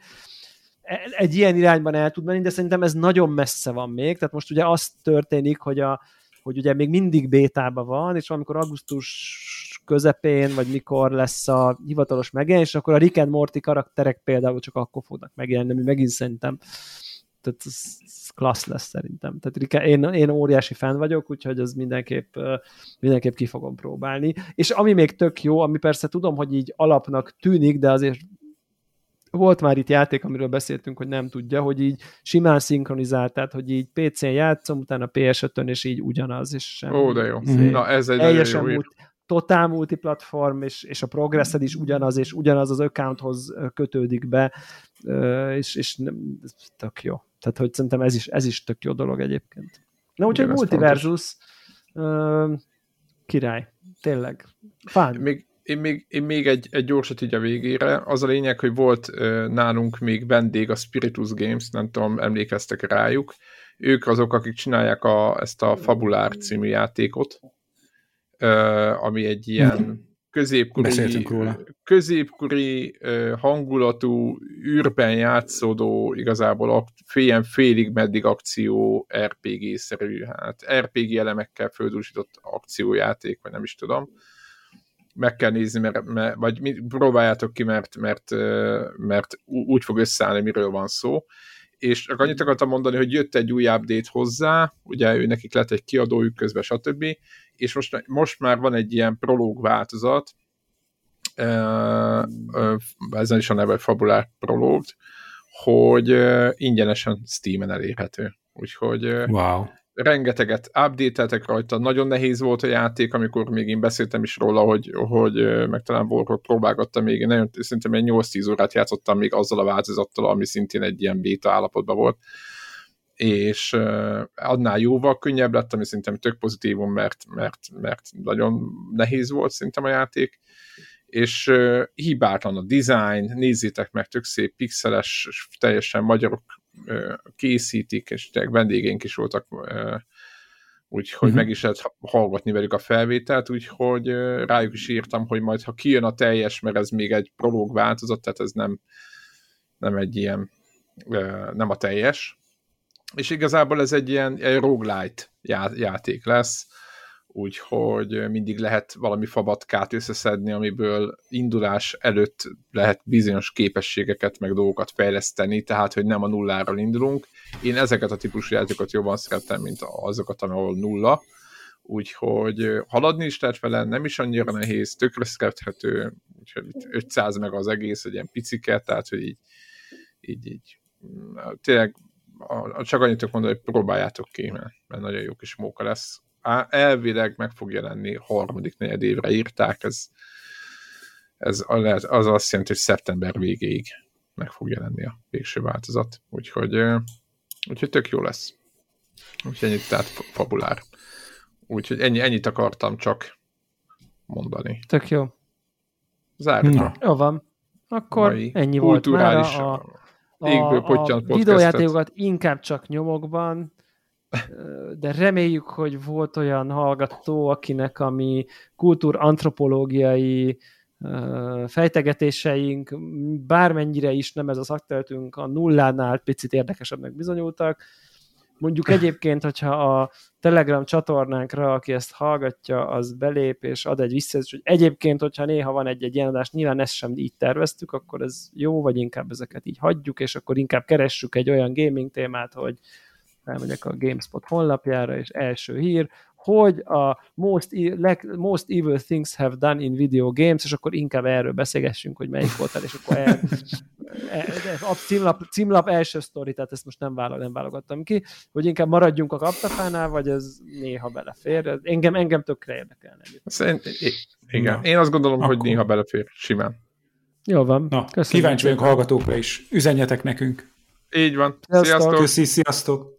E, egy ilyen irányban el tud menni, de szerintem ez nagyon messze van még, tehát most ugye az történik, hogy a, hogy ugye még mindig bétában van, és amikor augusztus közepén, vagy mikor lesz a hivatalos megjelenés, akkor a Rick and Morty karakterek például csak akkor fognak megjelenni, ami megint szerintem tehát ez, ez klassz lesz szerintem. Tehát én, én óriási fan vagyok, úgyhogy ez mindenképp, mindenképp ki fogom próbálni. És ami még tök jó, ami persze tudom, hogy így alapnak tűnik, de azért volt már itt játék, amiről beszéltünk, hogy nem tudja, hogy így simán szinkronizált, tehát hogy így PC-n játszom, utána PS5-ön, és így ugyanaz, és sem. Ó, de jó. Szép. Na, ez egy nagyon jó multi, totál multiplatform, és, és a progressed is ugyanaz, és ugyanaz az accounthoz kötődik be, és, és nem, tök jó. Tehát, hogy szerintem ez is, ez is tök jó dolog egyébként. Na, úgyhogy multiversus király. Tényleg. Fán. Még, én még, én még egy, egy gyorsat így a végére. Az a lényeg, hogy volt uh, nálunk még vendég a Spiritus Games, nem tudom, emlékeztek rájuk. Ők azok, akik csinálják a, ezt a Fabulár című játékot, uh, ami egy ilyen középkori, középkori hangulatú, űrben játszódó, igazából fél, félig meddig akció RPG-szerű, hát RPG elemekkel földúsított akciójáték, vagy nem is tudom. Meg kell nézni, mert, mert vagy próbáljátok ki, mert, mert, mert úgy fog összeállni, miről van szó és annyit akartam mondani, hogy jött egy új update hozzá, ugye ő nekik lett egy kiadójuk közben, stb és most, most már van egy ilyen prológ változat, ezen is a neve Fabulár Prológ, hogy ingyenesen Steam-en elérhető. Úgyhogy wow. Rengeteget update rajta, nagyon nehéz volt a játék, amikor még én beszéltem is róla, hogy, hogy meg talán Warcraft próbálgattam még, nagyon, szerintem egy 8-10 órát játszottam még azzal a változattal, ami szintén egy ilyen beta állapotban volt. És annál jóval könnyebb lett, ami szerintem tök pozitívum, mert, mert, mert nagyon nehéz volt szerintem a játék, és hibátlan a design, nézzétek meg, tök szép pixeles, teljesen magyarok készítik, és vendégeink is voltak, úgyhogy uh-huh. meg is lehet hallgatni velük a felvételt, úgyhogy rájuk is írtam, hogy majd ha kijön a teljes, mert ez még egy prológ változat, tehát ez nem, nem egy ilyen, nem a teljes, és igazából ez egy ilyen egy roguelite játék lesz, úgyhogy mindig lehet valami fabatkát összeszedni, amiből indulás előtt lehet bizonyos képességeket, meg dolgokat fejleszteni, tehát, hogy nem a nulláról indulunk. Én ezeket a típusú játékokat jobban szeretem, mint azokat, ahol nulla, úgyhogy haladni is lehet vele, nem is annyira nehéz, tökre szerethető, úgyhogy 500 meg az egész, egy ilyen picike, tehát, hogy így, így, így tényleg csak annyit tudok mondani, hogy próbáljátok ki, mert, mert nagyon jó kis móka lesz. Elvileg meg fog jelenni harmadik negyed évre írták, ez, ez az azt jelenti, hogy szeptember végéig meg fog jelenni a végső változat. Úgyhogy, úgyhogy tök jó lesz. Úgyhogy ennyit, tehát fabulár. Úgyhogy ennyi, ennyit akartam csak mondani. Tök jó. Zárva. Jó van. Akkor Mai ennyi volt már a, Égből a videójátékokat inkább csak nyomokban, de reméljük, hogy volt olyan hallgató, akinek ami kultúrantropológiai fejtegetéseink, bármennyire is nem ez a szakterületünk, a nullánál picit érdekesebbnek bizonyultak, Mondjuk egyébként, hogyha a Telegram csatornánkra, aki ezt hallgatja, az belép és ad egy visszajelzést, hogy egyébként, hogyha néha van egy-egy ilyen adás, nyilván ezt sem így terveztük, akkor ez jó, vagy inkább ezeket így hagyjuk, és akkor inkább keressük egy olyan gaming témát, hogy elmegyek a GameSpot honlapjára, és első hír, hogy a most, leg, most evil things have done in video games, és akkor inkább erről beszélgessünk, hogy melyik volt el, és akkor el, el, a címlap, címlap első sztori, tehát ezt most nem, vállal, nem válogattam ki, hogy inkább maradjunk a kaptafánál, vagy ez néha belefér. Engem, engem tökre érdekelne. Szerint, igen. Na, Én azt gondolom, akkor. hogy néha belefér, simán. Jó van. Na, Köszönöm kíváncsi vagyunk hallgatókra is. Üzenjetek nekünk. Így van. Sziasztok. Köszi, sziasztok.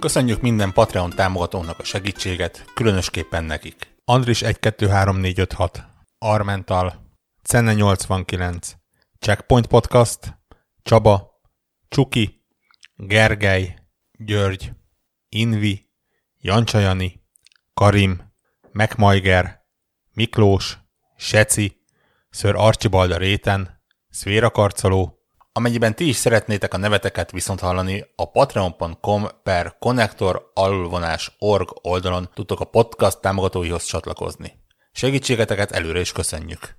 Köszönjük minden Patreon támogatónak a segítséget, különösképpen nekik. Andris 1 2 3 4 5 6 Armental, Cenne 89, Checkpoint Podcast, Csaba, Csuki, Gergely, György, Invi, Jancsajani, Karim, Megmajger, Miklós, Seci, Ször Archibald a réten, Szvéra Karcoló, Amennyiben ti is szeretnétek a neveteket viszont hallani, a patreon.com per connector org oldalon tudtok a podcast támogatóihoz csatlakozni. Segítségeteket előre is köszönjük!